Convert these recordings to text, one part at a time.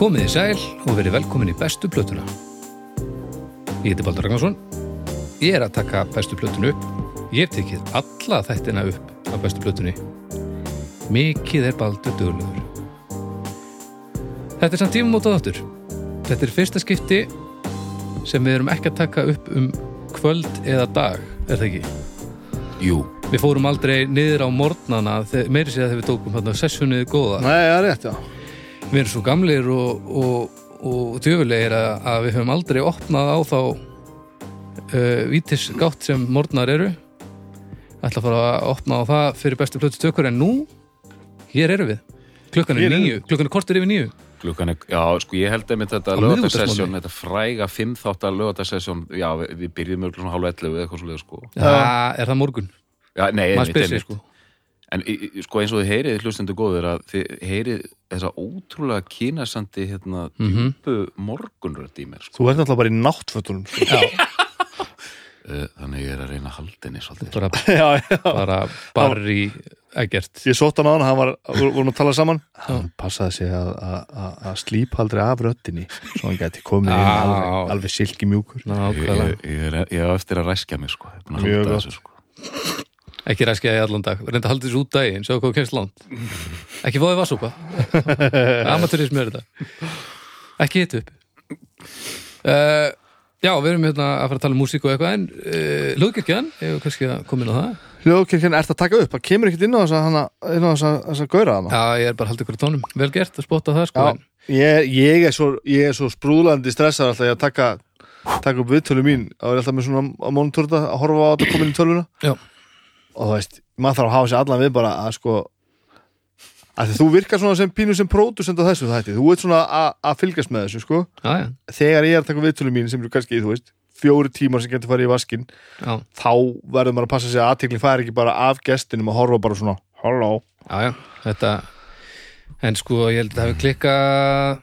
Komið í sæl og verið velkomin í bestu plötuna. Ég heiti Baldur Ragnarsson. Ég er að taka bestu plötunu upp. Ég hef tekið alla þættina upp af bestu plötunni. Mikið er Baldur duglegur. Þetta er samt tímum mótað áttur. Þetta er fyrsta skipti sem við erum ekki að taka upp um kvöld eða dag, er það ekki? Jú, Við fórum aldrei niður á morgnana, meiri sér að þegar við tókum hérna sessunnið góða. Nei, það er rétt, já. Við erum svo gamlir og, og, og djöfulegir að, að við höfum aldrei opnað á þá uh, vítisgátt sem morgnar eru. Ætla að fara að opna á það fyrir bestu plötu tökur en nú hér eru við. Klukkan er nýju, klukkan er kortur yfir nýju klukkan er, já, sko ég held einmitt þetta lögatarsessjón, þetta fræga fimm þáttar lögatarsessjón, já, við, við byrjum mjög hálfa 11 eða eitthvað svo sko. það er það morgun, Já, nei, einmitt, einmitt. sko En sko eins og þið heyrið hlustendur góður að þið heyrið þessa ótrúlega kynasandi hérna Mhm. djúpu morgunrödd í mér sko. Þú ert náttúrulega bara í náttfötunum. Sko. já, Uh, þannig ég er að reyna að halda henni svolítið bara, já, já. bara barri ekkert Ég sótt hann á hann, hann var, voru vorum að tala saman. Hann passaði sig að, að, að, að slíp aldrei af röddinni. Svo hann gæti komið inn alveg, alveg silki mjúkur. ég, nákvæmlega, ég, ég, er, ég er eftir að ræskja mig sko. Er Mjög gott. þessu sko. Ekki ræskja í allan dag. Reynda að halda þessu út daginn, sjá hvað kemst langt. Ekki fóðið vassúpa amatúrismi er þetta. Ekki hitt upp. Uh, já, við erum hérna að fara að tala um músík og eitthvað en uh, hlugkirkjan, ég hef kannski að koma inn á það? Hljóðkirkjan ert að taka upp, það kemur ekkert inn á inn á þessa, þessa gaura hana. já, ég er bara að halda ykkur tónum, vel gert að spotta það sko, Já. Ég, ég, er svo, ég er svo sprúðlandi stressar alltaf að taka, taka upp viðtölu mín. Og er alltaf með svona á monitorta að horfa á þetta komin í tölvuna. Já. Og þú veist, maður þarf að hafa sér allan við bara að sko að þú virkar svona sem pínu sem pródusent á þessu þætti, þú ert svona að- fylgjast með þessu sko, já, já, þegar ég er að taka viðtölu mín sem eru kannski, þú veist, fjóri tímar sem getur farið í vaskin, já, þá verður maður að passa sig að aðtekli færi ekki bara af gestinum að horfa bara svona, halló. Já, já. Þetta en sko, ég held að það hefur klikkað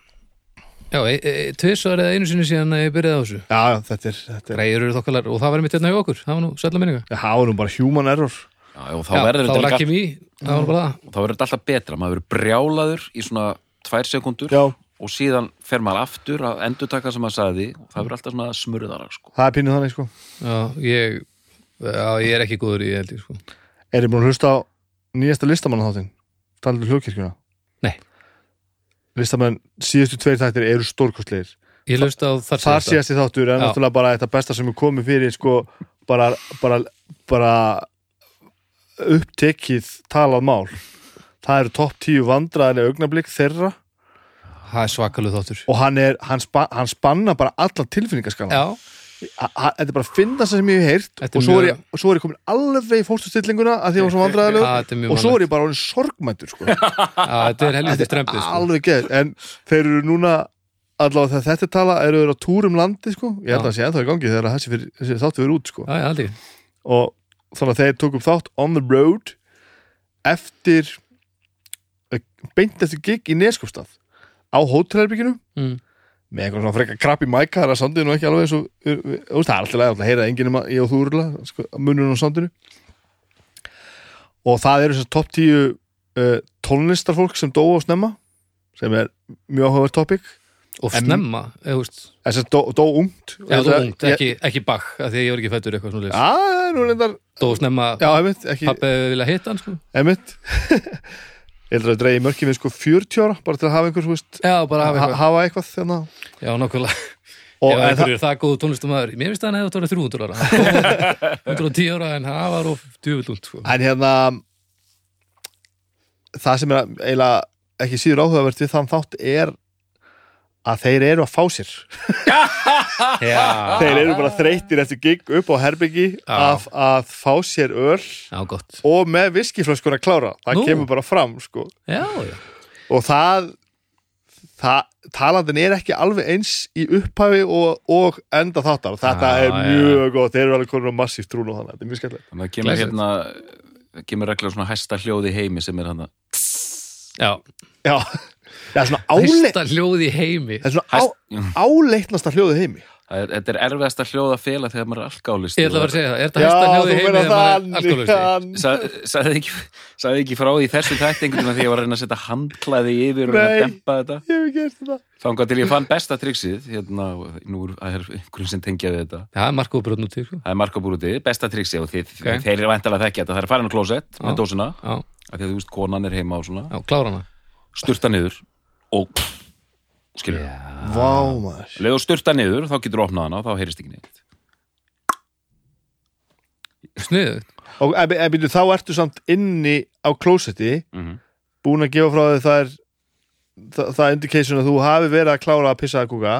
já, e, e, tvisvar eða einu sinni síðan að ég byrjaði á þessu. Já, já, þetta er, þetta er, greiður eru þokkalar og það var mitt hérna hjá okkur. Það var nú sætla minninga já, það var nú bara human error. Já, og þá já, verður þá þetta lakkið líka mér, það var bara það. Og þá verður þetta alltaf betra, maður verður brjálaður í svona tvær sekundur Já, og síðan fer maður aftur að endurtaka sem maður sagði. Og það verður alltaf svona smurðara sko. það er pínu þannig sko. Já, ég, já, ég er ekki góður í held ég sko. Er ég búin að hlusta á nýjasta listamannaþáttin? Listamenn, síðustu tveir þættir eru stórkostlegir. Ég hlust á þar Þar síðasti þáttur er Já. náttúrulega bara þetta besta sem er komið fyrir sko bara, bara, bara upptekið talað mál. Það eru topp tíu vandræðilega augnablik þeirra Það er svakaluð þáttur og hann, er, hann, spa, hann spanna bara alla tilfinningaskala. Já, Þetta er bara að finna það sem ég hef heyrt og svo, er ég, svo er ég komin alveg í fórstustillinguna að því að hann var svo mjög og svo er ég bara orðin sorgmættur sko. þetta er helviti Þetta strempið sko. alveg geð en þeir eru núna allavega þegar þetta tala eru þeir á túr um landi sko. ég held að það sé ennþá í gangi þegar þessi, þáttu verið út sko. Já, og þannig að þeir tókum þátt on the road eftir eh, beint eftir gig í Neskopstað á hótelherbygginu mm. Með einhvern svona frekka krabbi mæka þar að sandinu ekki alveg og þú veist, það er alltaf að heyra enginn nema ég og þú urla sko, mununum á sandinu. Og það eru þess að topp tíu uh, tónlistarfólk sem dóu á snemma sem er mjög áhugaverð topic. Og snemma, eða, veist? Þess að dó, dó ungt. Já, Ég- ungt, ekki, ekki bakk af Því að ég var ekki fættur eitthvað svona Já, það er nú reyndar Dó snemma, Já, einmitt, ekki, pappi vilja hitta hann sko. Einmitt Ég heldur að dreigi mörkið við sko 40 ára bara til að hafa einhver, þú veist Já, bara hafa ha eitthvað hafa eitthvað hérna. Já, nákvæmlega og, Ef einhverju er það góðu tónlistumæður Mér finnst það að hann hefði tóra 300 ára 110 ára en það var of sko. En hérna það sem er eiginlega ekki síður áhugavert við þann þátt er að þeir eru að fá sér. Þeir eru bara þreyttir eftir gig upp á herbyggi að, að fá sér öl já, gott. og með viskiflöskur að klára. Það Nú. kemur bara fram sko. Já, já. Og það, það talandin er ekki alveg eins í upphafi og, og enda þáttar. Þetta Já, er já. mjög gott, þeir eru alveg konur á massíft trún og þannig, þetta er mjög skemmtilegt. Þannig að kemur hérna það kemur regla svona hæsta hljóði heimi sem er hann Já, Já, það er svona áleitt hæsta hljóð í heimi. Það er svona áleitnasta hljóðið heimi. Er, þetta er erfiðast að hljóða fela þegar maður er alkálisti Ég ætla að vera að segja það, er þetta hæsta hljóði í heimi þegar maður er hann- Sa- Sagði ekki, sagði ekki frá því þessu tættingum því ég var að reyna að setja handklæði yfir og að dempa þetta. Þangað til ég fann besta triksið hérna, nú er er einhverjum sem tengjaði þetta. Það er til, sko. Það er markabúrútið, besta triksið og þið, Ok. þeir eru væntalega þekkja þetta. Það er farin á klósett með dósina af því að þú veist konan er heima og svona. Já, klára hana. Sturta niður og skilur. Yeah. Vá maður. Leðu sturta niður, þá getur opnað hana og þá heyrist ekki neitt. Sniðuð. Og en, en byrju, þá ertu samt inni á klósetti mm búin að gefa frá þig það er það, það indication að þú hafi verið að klára að pissa að kúka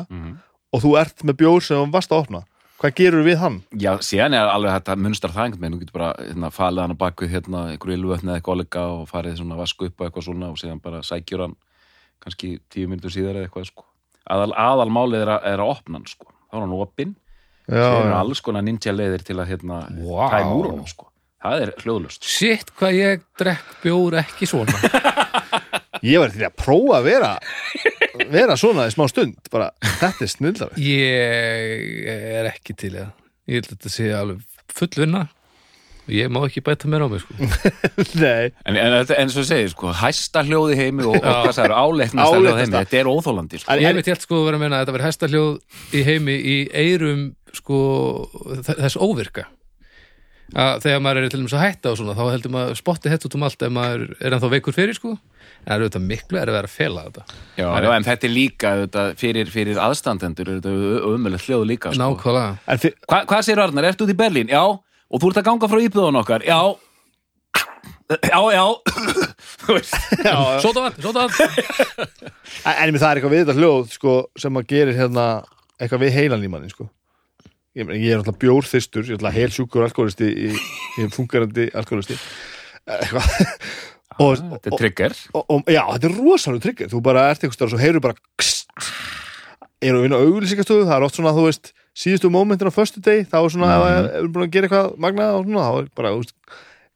og þú ert með bjór sem þú varst að opna hvað gerur við hann? Já, síðan er alveg þetta munstar það einhvern veginn, þú getur bara hérna, falið hann á baku hérna, einhverju ylvötni eða eitthvað áleika og farið svona vasku upp og eitthvað svona og síðan bara sækjur hann kannski tíu minnur síðar eða eitthvað sko. aðal, aðal málið er að, er að opna hann sko. þá er hann opinn, síðan er alls konar ninja leiðir til að hérna, Vá. tæma úr honum sko. það er hljóðlust Sitt hvað ég drekk bjór ekki svona. ég var til að prófa að vera vera svona í smá stund bara, þetta er snildar Ég er ekki til það. Ég held að þetta sé alveg full vinna. Ég má ekki bæta mér á mig, sko. Nei, En, en, þetta- en svo segir, sko, hæsta hljóð í heimi og, og Já. hvað það eru áleitnasta hljóð í heimi, þetta er óþólandi sko. En- Ég veit helt sko að vera að meina að þetta verið hæsta hljóð í heimi í eyrum sko þess óvirka að þegar maður er til dæmis að hætta og svona þá heldur maður spotti hett út um allt ef maður er ennþá veikur fyrir sko en það er auðvitað miklu er að vera að fela þetta Já, já, en þetta er líka þetta, fyrir, fyrir aðstandendur er þetta ömulegt hljóð líka sko. nákvæmlega en fyr, Hva, Hvað segir Arnar, ertu út í Berlín? Já, og þú ert að ganga frá íbúðun okkar? Já Já, já. Sóta vatn, sóta vatn En, það er eitthvað við þetta hljóð sko, sem að gerir hérna eitthvað við heilan í manni sko. Ég, ég er alltaf bjórþystur ég er alltaf heil sjúkur alkoholisti í, í funkarandi alkoholisti eitthvað. Og, Þetta er trigger. og, og, já, þetta er rosalega tryggir þú bara ert eitthvað og heyrðu bara kst, eru að vinna auglýsingastöðu það er oft svona, þú veist, síðustu mómentin á föstu deg, þá er svona, ef Mhm. mm. er búin að gera eitthvað magnað og svona, þá er bara, veist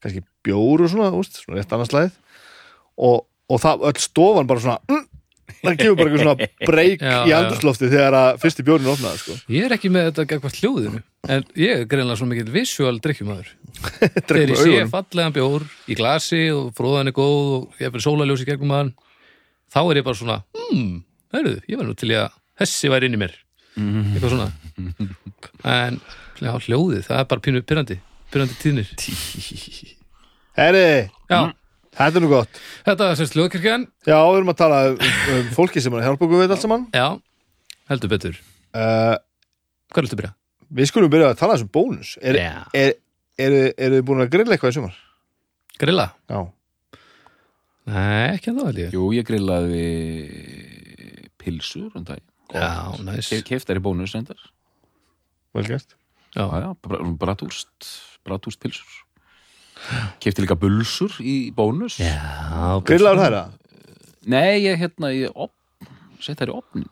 kannski bjór og svona, veist, svona rétt annars slæð og, og það, öll stofan bara svona mm, það gefur bara eitthvað svona breyk í andurslofti þegar að fyrsti bjórinn er opnaði, sko. Ég er ekki með þetta gegn hljóðinu en ég er greinlega svo mikill visual drikkjumæður þegar ég sé fallegan bjór í glasi og fróðan er góð og ég er fyrir sólaljós í gegnum hann þá er ég bara svona hmm, heyrðu, ég var nú til ég að þessi væri inn í mér. Eitthvað svona. En já, hljóðið, það er bara pínu pyrrandi pyrrandi tíðnir. Herri, þetta er nú gott. Þetta er sérst hljóðkirkjan Já, við erum að tala um, um fólki sem er að hjálpa okkur við allt saman. Já, heldur betur. Uh, hvað viltu byrja? Við skulum byrja að tala um bónus. Er, Já. er, er, er þið búin að grilla eitthvað í sumar? grilla? Já. Nei, ekki en þá held ég. Jú, ég grillaði pilsur um dag já, næs Keftar í bónus reyndar. Vel gert. Já, Já, bra- bratúst Bratúst pilsur Kefti líka bulsur í bónus. Já Grillaður þær að? Nei, ég hérna í opn Sett þær í opnin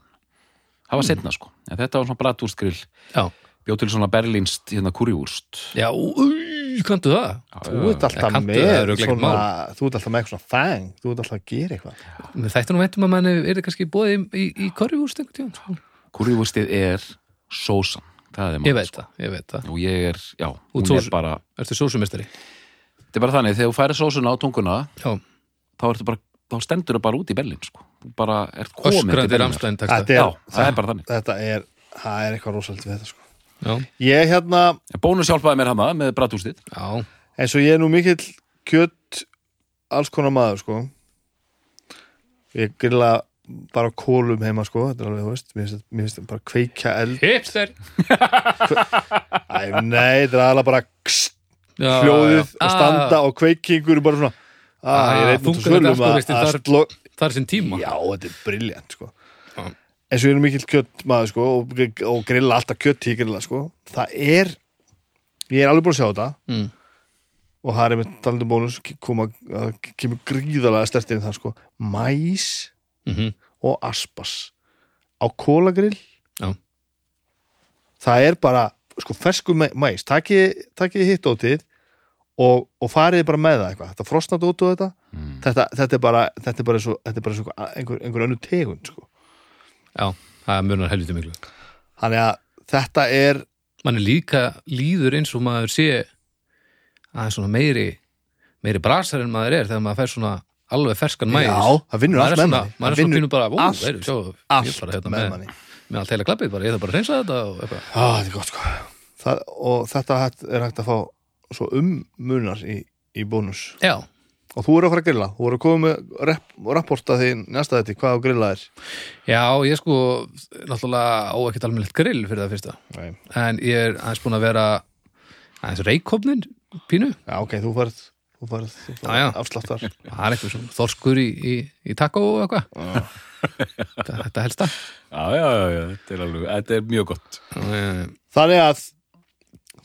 Það var setna sko. En Þetta var svona bratúst grill já, Bjóð til svona berlínst hérna kurjúrst já, úi, kanntu það? Þú ert alltaf kanntu, með það örugglega ekkert svona, Þú ert alltaf með eitthvað svona fang. Þú ert alltaf að gera eitthvað. Með þættu nú veitum að mann er það kannski búið í, í, í korjúst einhvern tíðan sko. Kurjústið er sósan. Það er Ég málið, veit sko. það, ég veit það. Og ég er, já, Út hún sós- er bara Ertu sósumestari? Þetta er bara þannig, þegar þú færir sósuna á tunguna Já, þá, ertu bara, þá stendur það bara út í Berlín sko. Bara ert komin til Þetta Já, er, það er bara þannig. þetta er, það er eitthvað rosalit við þetta sko. Já, Ég hérna, En Bónus hjálpaði mér hana með bratústið já, eins og ég er nú mikill kjött alls konar maður sko. Ég grilla bara kólum heima sko Þetta er alveg, þú veist, mér finnst, mér finnst bara kveikja eld. Hipster. Æ, Nei, þetta er alveg bara kst, hljóðið og standa og kveikingur bara svona Ah, ah, ég einn út á þungar svölum að, að þar- sinn tíma. Já, þetta er briljant sko. Eins og ég er mikill kjött maður sko, og, og grilla alltaf kjött í grilla sko. það er ég er alveg búin að sjá þetta. Mm. og það er með talandi um bónus kemur gríðalega stert inn það sko. mæs mm og aspas á kólagrill það er bara sko, fersku mæ- mæs taki hitt ótið og, og farið bara með það eitthvað. Þetta frosnat út og þetta. Mm. þetta, þetta er bara þetta er bara svo, þetta er bara svo einhver, einhver önnu tegund sko. Já, það munar helviti miklu. Þannig að þetta er mann er líka líður eins og maður sé aðeins svona meiri meiri brasar en maður er þegar maður fær svona alveg ferskan mæs Já, það vinnur allt er með manni. maður Það er svona vinnur pínu bara, ó, veiru, sjá, er allt hérna með með, manni. með allt heila klappið bara, ég þarf bara að reynsa þetta og eitthvað. Já, þetta er gott sko. Það, og þetta er hægt að fá svo ummunar í, í bónus. Já, og þú eru að fara að grilla, þú eru að koma með rep, rapporta því næsta þetta hvað á grilla er já, ég sko náttúrulega á ekkert almennilegt grill fyrir það fyrsta. Nei. en ég er aðeins búin að vera aðeins reikofnin pínu. Já, ok, þú farð afsláttar það er eitthvað svona þorskur í, í, í taco og eitthvað. Þetta, þetta helst það Já, já, já, já, þetta er alveg, þetta er mjög gott. Þannig að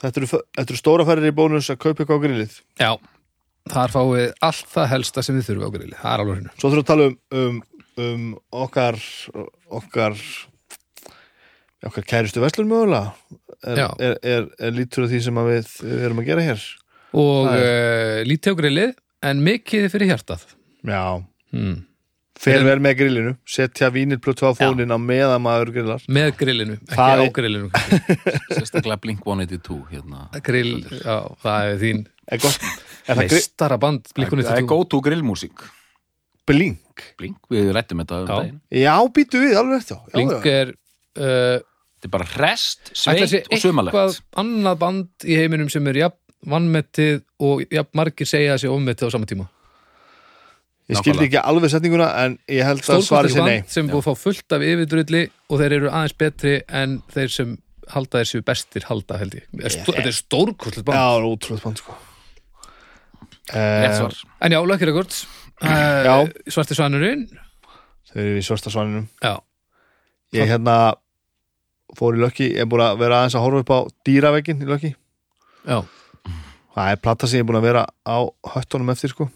þetta eru, þetta eru stóra færir í bónus að kaupa eitthvað á grillið. Já, þar fáið allt það helsta sem þið þurfum á grilli, það er alveg hreinu. Svo þurfum við að tala um, um, um okkar okkar okkar kærustu verslun mögulega. Er, er, er, er lítur af því sem við, við erum að gera hér? Og uh, lítið á grillið en mikið fyrir hjartað. Já, hmm. Fer vel með grillinu setja vínilplötu á fónin á meðan maður grillar. Með grillinu, ekki Það á er- grillinu. Sérstaklega Blink 182 hérna. Grill, já, það er þín. Er er það meistara band blikunni Það er go to grillmúsík blink? Blink, við rættum þetta um daginn. Já, býtu við, alveg já, Blink er uh, Þetta er bara rest, að sveit og sumalegt eitthvað annað band í heiminum sem er jafn vannmettið og jafn margir segja að sé ofmettið á sama tíma Ég skildi ekki alveg setninguna en ég held að svari sér nei. sem búið að fá fullt af yfirdrulli og þeir eru aðeins betri en þeir sem halda þeir séu bestir halda held ég. Er þetta er stórkostlega band Já, ótrúlega band sko. Uh, en já, Lucky Records. Uh, Já. Svarti Svanurinn Þau eru í svarta svaninum. Já, Ég hérna fór í Lökki, ég er búin að vera aðeins að horfa upp á dýravegin í Lökki já. Það er plata sem ég er búin að vera á höttunum eftir sko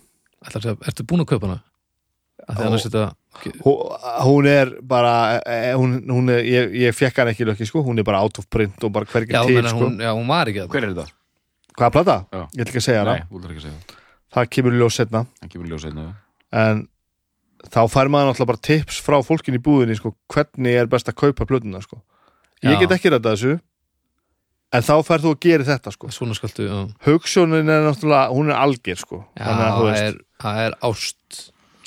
Ætlar, að- Ertu búin að kaupa hana? Af því Já. annars þetta Hú- Hún er bara eh, hún, hún er, ég, ég fekk hann ekki Lökki sko hún er bara out of print og bara hvergi já, til sko hún, já, hún var ekki að Hver er þetta? Hvaða plata? Já. Ég ætla ekki að segja hana Nei, þú ætlar ekki að segja Það kemur ljós setna Það kemur ljós einnig en þá fær maður náttúrulega bara tips frá fólkin í búðinni sko, hvernig er best að kaupa plötuna sko. ég Já. get ekki rætta þessu en þá fær þú að gera þetta sko. Svona skaltu, já hugsunin er náttúrulega, hún er algjör sko. Já, þannig að þú það veist er, það er ást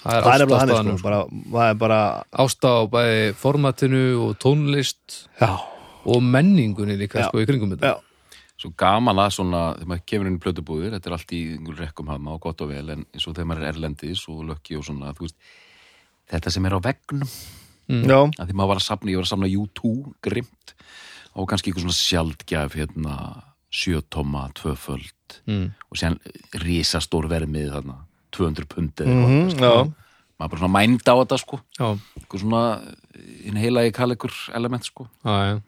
Það er það er ást á staðanum sko. bara, það er bara Ást á bæði formatinu og tónlist já, og menningunni líka Já. sko í kringum þetta Já. Svo gaman að svona, þegar maður kemur inn í plötubúðir, þetta er allt í einhver rekkum hama og gott og vel, en eins og þegar maður er erlendis og lökki og svona, þú veist, þetta sem er á veggnum, Mm. já, að því maður var að safna, ég var að safna U2, grimt, og kannski eitthvað svona sjaldgæf, hérna, sjötóma, tvöföld, mm. og síðan risastór vermið þarna, 200 pundið, mm mm já. maður bara svona mænda á þetta, sko, eitthvað svona, inn heila í kallegur element, sko. já, já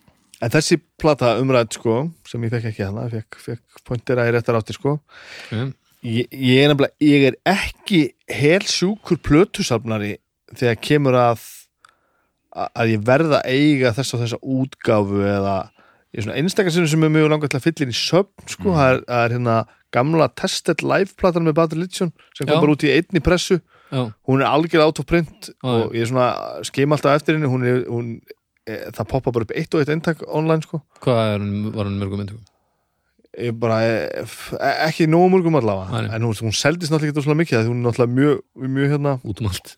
en þessi plata umræð sko, sem ég fekk ekki hana fekk, fekk pointera í réttar átti sko. Mm. ég, ég er nefnilega ég er ekki helsjúkur plötusafnari þegar kemur að að ég verða að eiga þess og þessa útgáfu eða ég er svona einstakar sem er mjög langar til að fylla inn í söfn sko, það, er, það er hérna gamla Tested Live platan með Bad Religion sem kom bara út í einni pressu. Já, hún er algjörð out of print og ég er svona skeim alltaf eftir henni. Hún er, hún, e, það poppa bara upp eitt og eitt eintak online sko. Hvað er var hún mörgum myndum? ég bara, e, e- ekki nógu mörgum allavega. En hún, hún seldist náttúrulega ekki svo mikið hún er náttúrulega mjög, mjög hérna Út um allt.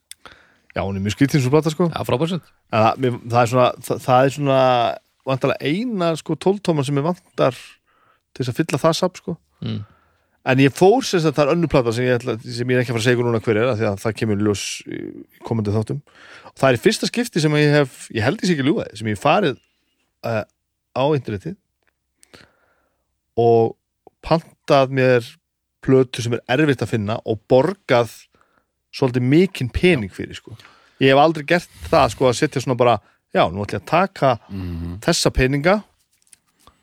Já, hún er mjög skrítinn svo plata sko. Já, frábærsend en það, það er svona það, það er svona vantarlega eina sko tóltóman sem ég vantar til þess að fylla það sap sko mm. en ég fór sem það er önnur plata sem ég, ætla, sem ég er ekki að fara að segja núna hver er því að það kemur ljós komandi þáttum og það er fyrsta skipti sem ég hef ég held sé ekki ljúgaði, sem ég farið uh, á internetið og pantað mér plötu sem er erfitt að finna og borgað svolítið mikinn pening fyrir sko. ég hef aldrei gert það sko að setja svona bara já, nú ætlum ég að taka Mm þessa peninga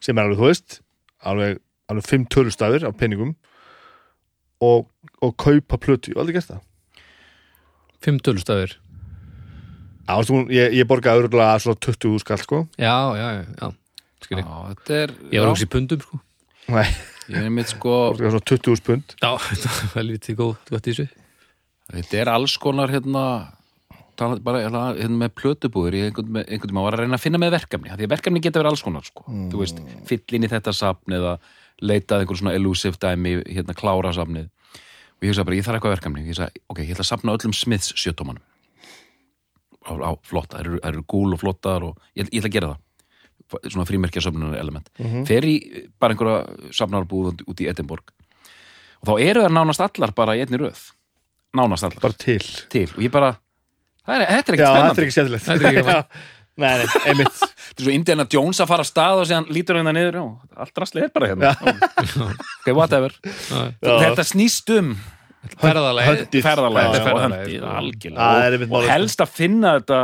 sem er alveg, þú veist alveg, alveg fimm tölustafir af peningum og, og kaupa plötu, ég hef aldrei gert það. Fimm tölustafir Já, veistu, hún- ég, ég borgaði örgulega svona 20 skall sko. Já, já, já, já Skil Já, ég þetta er, Ég var ekki í pundum sko. Nei, ég er mitt sko, borgaði svona 20 pund. Já, þetta var lítið góð, gott í þessu. Þetta er alls konar hérna tala, bara hérna, með plötubúður í einhvern, einhvern var að reyna að finna með verkefni því að verkefni geta verið alls konar sko. þú veist, fyll inn í þetta safn eða leitað einhver svona elusive dæmi hérna klára safnið. Og ég hugsa bara, ég þarf eitthvað verkefni. Ég sagði, ok, ég ætla að safna öllum Smiths sjötómanum. Á, á flotta, það eru, eru gúl og flottar og ég, ég ætla að gera það. Svona frímerkja söfnunar element fer í bara einhverja safnarbúð út í Edinborg. Og þá eru það nánast allar bara í einni röð. Nánast allar. Bara til. Til. Og ég bara, er, þetta er Já, ekkert þetta er spennandi ekki skemmtilegt. Þetta er ekki gaman. Nei, nei, einmitt. Þetta er svo Indiana Jones að fara að stað og síðan lítur hérna niður. Já, allt rastlega er bara hérna. Ok, whatever. Þetta snýst um og ferðalagið, höndið sko. algjörlega. Og, og sko. helst að finna þetta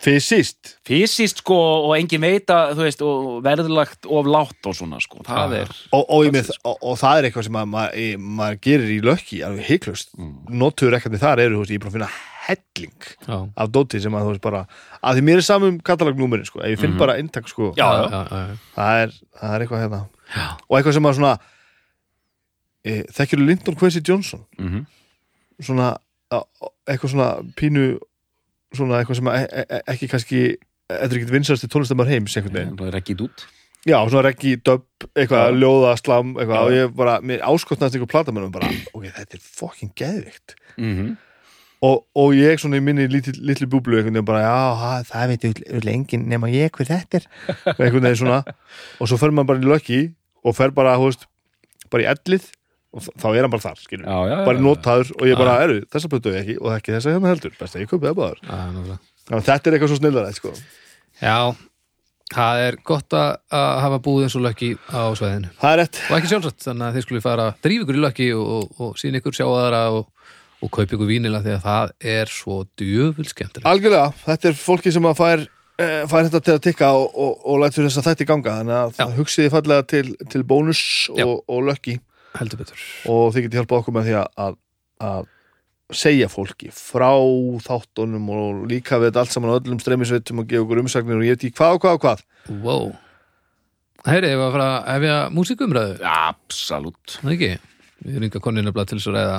Fysiskt. Fysiskt sko og engin veita þú veist, og verðlagt of látt og svona sko, það er og, og, með, og, og það er eitthvað sem að maður, maður gerir í lökki alveg heiklust mm. notur ekkert þar eru, þú veist, ég er bara að finna helling Já, af dóti sem að þú veist bara að því mér er samum katalagnúmerin sko, ef ég finn bara inntak sko, Já, já, já. já, já. það, er, það er eitthvað hérna Já. og eitthvað sem að svona e, þekkjur Lyndon Quincy Johnson mm svona á- á- eitthvað svona pínu svona eitthvað sem að e, e, ekki kannski þetta er ekkert vinsast tónlistamar heims einhvern veginn það er ekki út Já, svona reggi, dub, eitthvað, Já. ljóða, slam, eitthvað, Já. og ég bara, mér áskotnaðist einhver platamennum bara, ok, þetta er fucking geðvikt. mm Og, og ég svona í minni litli, litli búblu einhvern veginn bara, já, það veit öll enginn nema ég hver þetta er. Einhvern veginn svona, og svo fer maður bara í lökki og fer bara, hú veist, bara í ellið og þá er hann bara þar, skilur. já, já, Bara já. notaður og ég bara, eru, þessa plötu ég ekki og ekki þessa hérna heldur, best að ég kaupið það. Já, náttúrulega. Þannig að þetta er eitthvað svo snillar, sko. Já, það er gott að hafa búið eins og lökki á sveðinu Það og ekki sjálfsagt, þannig að þið skulle fara að drífa ykkur í lökki og, og, og sína ykkur sjá aðra og, og kaupa ykkur vínila því að það er svo djöful skemmtilegt. Algjörlega, þetta er fólki sem að fær eh, fær þetta til að tikka og, og, og lætur þess að þetta í ganga þannig að hugsiði fallega til, til bónus og, og lökki heldur betur. Og þið getið hjálpað okkur með því að, að, að segja fólki frá þáttunum og líka við þetta allt saman á öllum streymisveitum og gefa okkur umsagnir og ég veit ekki hvað og hvað og hvað. Wow Heyri, ef að fara að hefja músikumræðu absolutt. Það ekki, við erum yngar koninu til þess að ræða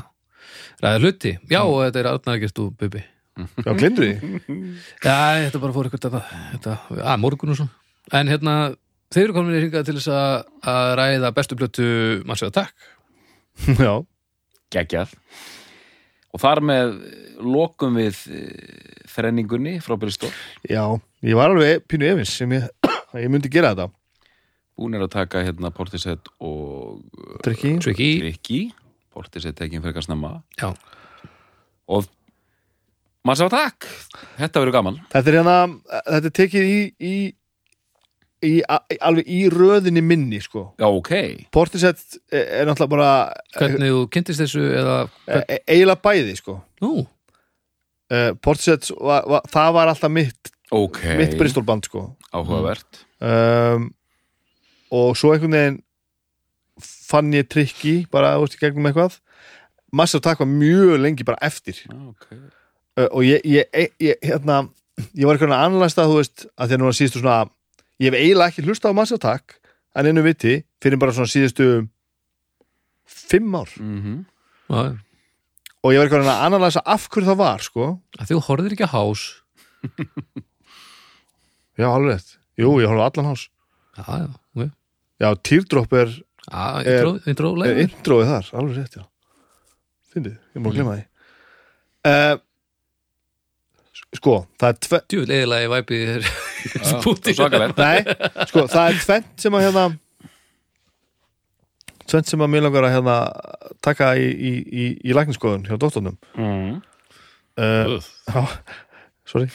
ræða hluti, já og þetta er Gert og Bubi Já, glindur því? Já, þetta bara fór eitthvað að morgun og svo. En hérna, þeir eru komin í hringað til þess að, að ræða bestu blötu Massive Attack Já, geggjað. Og þar með lokum við eh, þrenningunni frá Bristol já, ég var alveg pínu efins sem ég, að ég myndi gera þetta. Búin er að taka hérna Portishead og Tryggi, Tricky, Rikki Portishead tekin fyrir snemma. Já, og maður sá takk. Þetta verður gaman. Þetta er hérna þetta er tekið í, í, í, a, alveg í röðinni minni sko. Já ok, Portisett er, er náttúrulega bara hvernig þú kynntist þessu eða, e, e, eiginlega bæði sko. Nú, uh, Portisett, var, var, það var alltaf mitt ok. mitt Bristolband sko. Áhugavert. Um, og svo einhvern veginn fann ég trikki bara veist, í gegnum eitthvað. Massive Attack var mjög lengi bara eftir. Já, ok. Uh, og ég, ég, ég, hérna ég var veginn annarlæst að þú veist að því að nú var síðustu svona ég hef eiginlega ekki hlusta á Massive Attack en einu viti fyrir bara svona síðustu fimm ár. Mm já, og ég var einhvern veginn að af hverju það var sko. Að þú horfðir ekki að hás. Já, alveg jú, ég horfði allan hás. Já, já, ok. Já, Teardrop er, já, intro, intro, er leið introið þar alveg rétt, já. Fyndið, ég má að glemma því uh, sko, það er tve, djúvel eðilega í væpið þér spúti svakalegt. Nei, sko, það er tvent sem að hérna tvent sem að mér langar að hérna taka í, í, í, í lækniskoðun hjá dóttornum mm. uh, sorry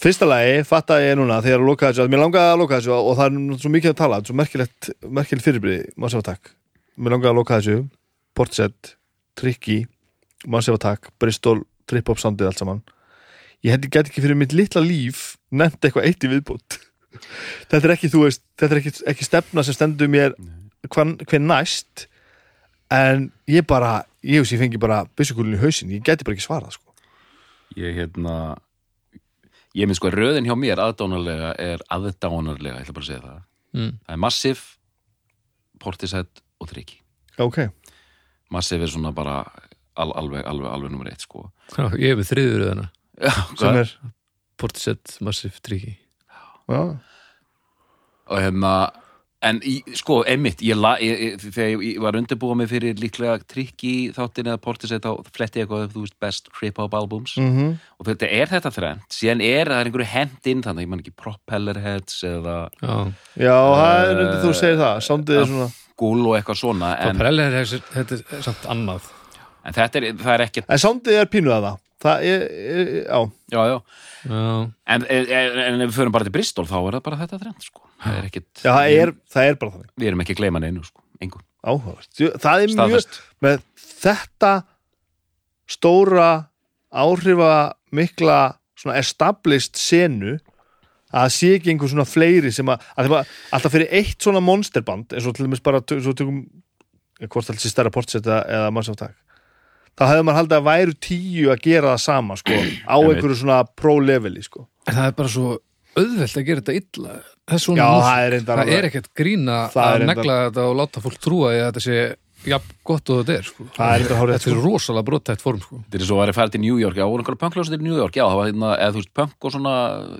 Fyrsta lagi fattaði ég núna þegar að loka þessu að mér langaði að loka þessu og það er svo mikið að tala, svo merkilegt merkilegt fyrirbrið, Massive Attack. Mér langaði að loka þessu, Portset Tricky, Massive Attack Bristol, Trip-Hop soundið allt saman. Ég hendi gæti ekki fyrir mitt litla líf nefnt eitthvað eitt í viðbútt þetta er ekki, þú veist, þetta er ekki, ekki stefna sem stendur mér hver, hver næst en ég bara, ég veist ég fengi bara byssukúlun í hausinn, ég gæti bara ekki svarað sko. ég hérna ég minn sko röðin hjá mér aðdánarlega er aðdánarlega, ég ætla bara að segja það. Mm. það er Massive Portishead og Triki. Já, ok, Massive er svona bara al, alveg, alveg, alveg nummer eitt sko. Já, ég hef með þriður þarna Já, sem er Portishead Massive Tricky já, og hérna en í, sko, einmitt ég la, ég, ég, ég, var undirbúa mig fyrir líklega trikki þáttin eða portisett þá fletti ég eitthvað, þú veist, best trip-hop albums. Mm og þetta er þetta þrennt. Síðan er það er einhverju hend inn þannig, ég man ekki propellerheads eða Já, já það er undir þú segir það er svona gúl og eitthvað svona en, er þessi- þetta er samt annað. En þetta er, það er ekkert En sándið er pínuð að það Það er, er já. Já, já, Já, en, en, en ef við förum bara til Bristol þá er það bara þetta þrennt, sko. Það er ekkert, Já, það er, það er bara þannig. Við erum ekki að gleyma neinu, sko, Það er mjög staðfest. með þetta stóra áhrifa mikla svona established senu að það sé ekki einhver svona fleiri sem að, að alltaf fyrir eitt svona monsterband eins og til dæmis bara tö- svo tökum hvort alls í stærra portsetta eða takk þá hefði maður haldið að væru tíu að gera það sama sko, á einhverju svona pro-leveli sko. en það er bara svo auðvelt að gera þetta illa Já, það er það er ekkert grína að negla þetta og láta fólk trúa því að þetta sé jafn gott og þetta er sko. Það er Þetta er rosalega brottætt form sko. Þetta er svo að væri færið til New York, já, voru einhverja punkljósið til New York, já, það var hérna, eða þú veist, punk og svona,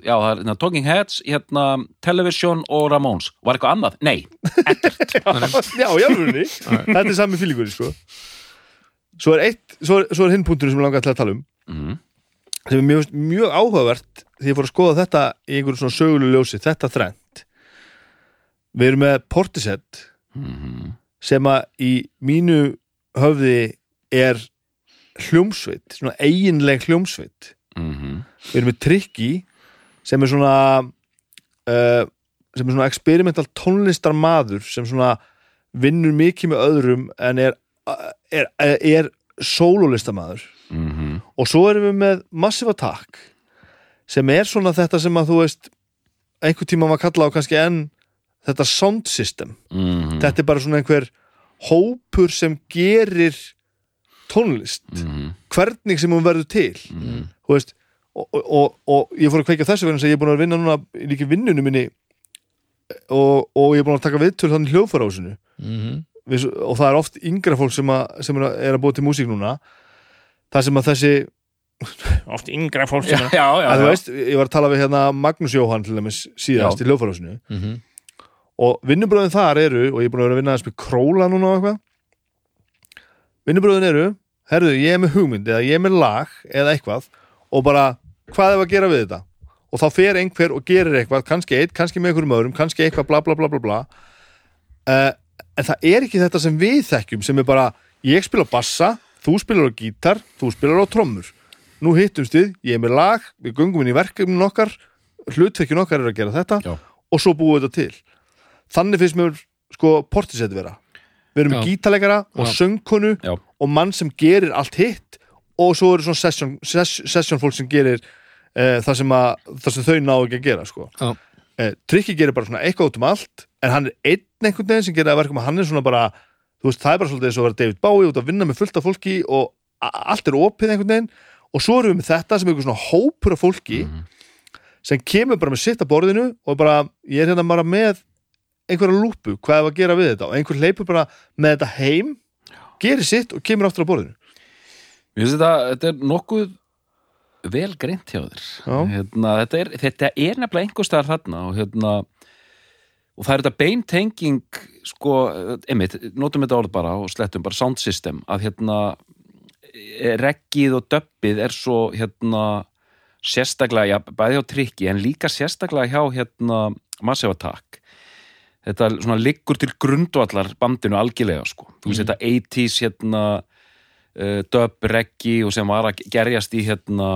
já, það er hérna Talking Heads, hérna Television og Ramones. Var eitthvað annað? Nei. Já, í alvörunni Þetta er sami fílingur sko. Svo er, eitt, svo er, svo er hinn punktur sem ég langar til að tala um Mm. sem er mjög, mjög áhugavert því ég fór að skoða þetta í einhverjum svona sögulegu ljósi þetta þrennt við erum með Portishead Mm sem að í mínu höfði er hljómsveit, svona eiginleg hljómsveit -hmm. við erum með Tricky sem er svona uh, sem er svona experimental tónlistarmaður sem svona vinnur mikið með öðrum en er, er, er, sólólistamaður Mm og svo erum við með Massive Attack sem er svona þetta sem að þú veist einhver tíma var kallað á kannski enn þetta sound system. -hmm. þetta er bara svona einhver hópur sem gerir tónlist. -hmm. hvernig sem hún verður til. Mm. þú veist og, og, og, ég fór að kveika þessu vegna sem ég er búin að vinna núna í líki vinnunum minni og, og ég er búin að taka viðtöl þannig hljóðfarásinu mm Við, og það er oft yngra fólk sem, að, sem er, að, er að búa til músík núna það sem að þessi oft yngra fólk Já, sem að, já, já. að þú já. veist, ég var að tala við hérna Magnús Jóhann til dæmis síðast í hljóðfarásinu -hmm. og vinnubröðin þar eru og ég er búin að vera að vinna þess með króla núna og eitthvað vinnubröðin eru herðu, ég er með hugmynd eða ég er með lag eða eitthvað og bara, hvað er að gera við þetta og þá fer einhver og gerir eitthvað kannski eitt, kannski með einhverjum öðrum, kannski eitthvað bla bla bla bla bla uh, en það er ekki þetta sem við þekkjum sem er bara, ég spila bassa þú spilar á gítar, þú spilar á trommur. Nú hittumst við, ég er með lag við göngum inn í verkefnin okkar hlutverkin okkar er að gera þetta Já. og svo búum við þetta til. Þannig finnst mér sko portisett vera. Við erum gítalegara og söngkonu og mann sem gerir allt hitt og svo eru svona session, session, session fólk sem gerir uh, það, sem að, það sem þau ná ekki að gera sko. Uh, Tryggi gerir bara svona eitthvað út um allt en hann er einn einhvern veginn sem gerir að verka með hann er svona bara, þú veist, það er bara svolítið eins og að vera David Bowie út að vinna með fullt af fólki og allt er opið einhvern veginn. Og svo erum við með þetta sem er einhver svona hópur af fólki Mhm. sem kemur bara með sitt að borðinu og bara, ég er hérna bara með einhverja lúpu, hvað er að gera við þetta? Og einhver hleypur bara með þetta heim gerir sitt og kemur aftur á borðinu. Mér finnst þetta, þetta er nokkuð vel greint hjá þér. Hérna, þetta, er, þetta er nefnilega einhver staðar þarna og hérna og það er þetta beintenging sko, einmitt, notum þetta orð bara og slettum bara sound system að hérna eh, reggið og döppið er svo hérna sérstaklega, já, bæði á trikki en líka sérstaklega hjá hérna Massive Attack. Þetta svona liggur til grundvallar bandinu algjörlega sko, þú veist þetta 80s hérna uh, dub, reggi og sem var að gerjast í hérna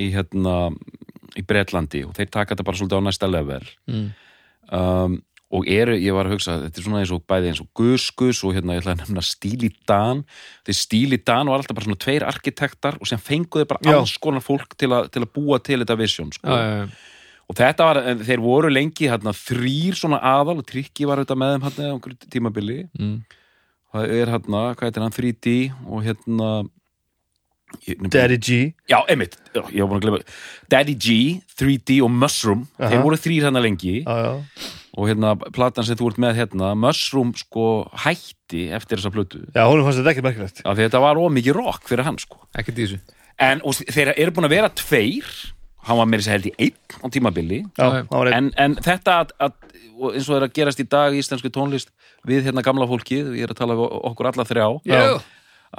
í hérna í Bretlandi og þeir taka þetta bara svolítið á næsta level. Mm. um, og eru, ég var að hugsa þetta er svona eins og bæði eins og Gus Gus og hérna ég ætla að nefna Stíli Dan því Stíli Dan var alltaf bara svona tveir arkitektar og sem fenguðu bara Já. alls konar fólk til, a, til að búa til þetta vision sko. og þetta var, þeir voru lengi hérna, þrýr svona aðal og trikki var þetta með þeim hérna á einhverju tímabili Mm. það er hérna, hvað heitir hann, 3D og hérna Daddy G Já, einmitt, ég var búin að glemma Daddy G, 3D og Mushroom Aha. þeir voru þrýr hérna lengi já. Og hérna, platan sem þú ert með hérna Mushroom sko hætti eftir þessa plötu. Já, honum fannst þetta ekki merkilegt. Já, því þetta var ómikið rock fyrir hann sko. Ekkert í þessu. En og þeir eru búin að vera tveir. Hann var meira sér held í einn á tímabili. Já, Já, en, en þetta að, að, og eins og það er að gerast í dag í íslensku tónlist við hérna gamla fólkið, ég er að tala við okkur alla þrjá. Já.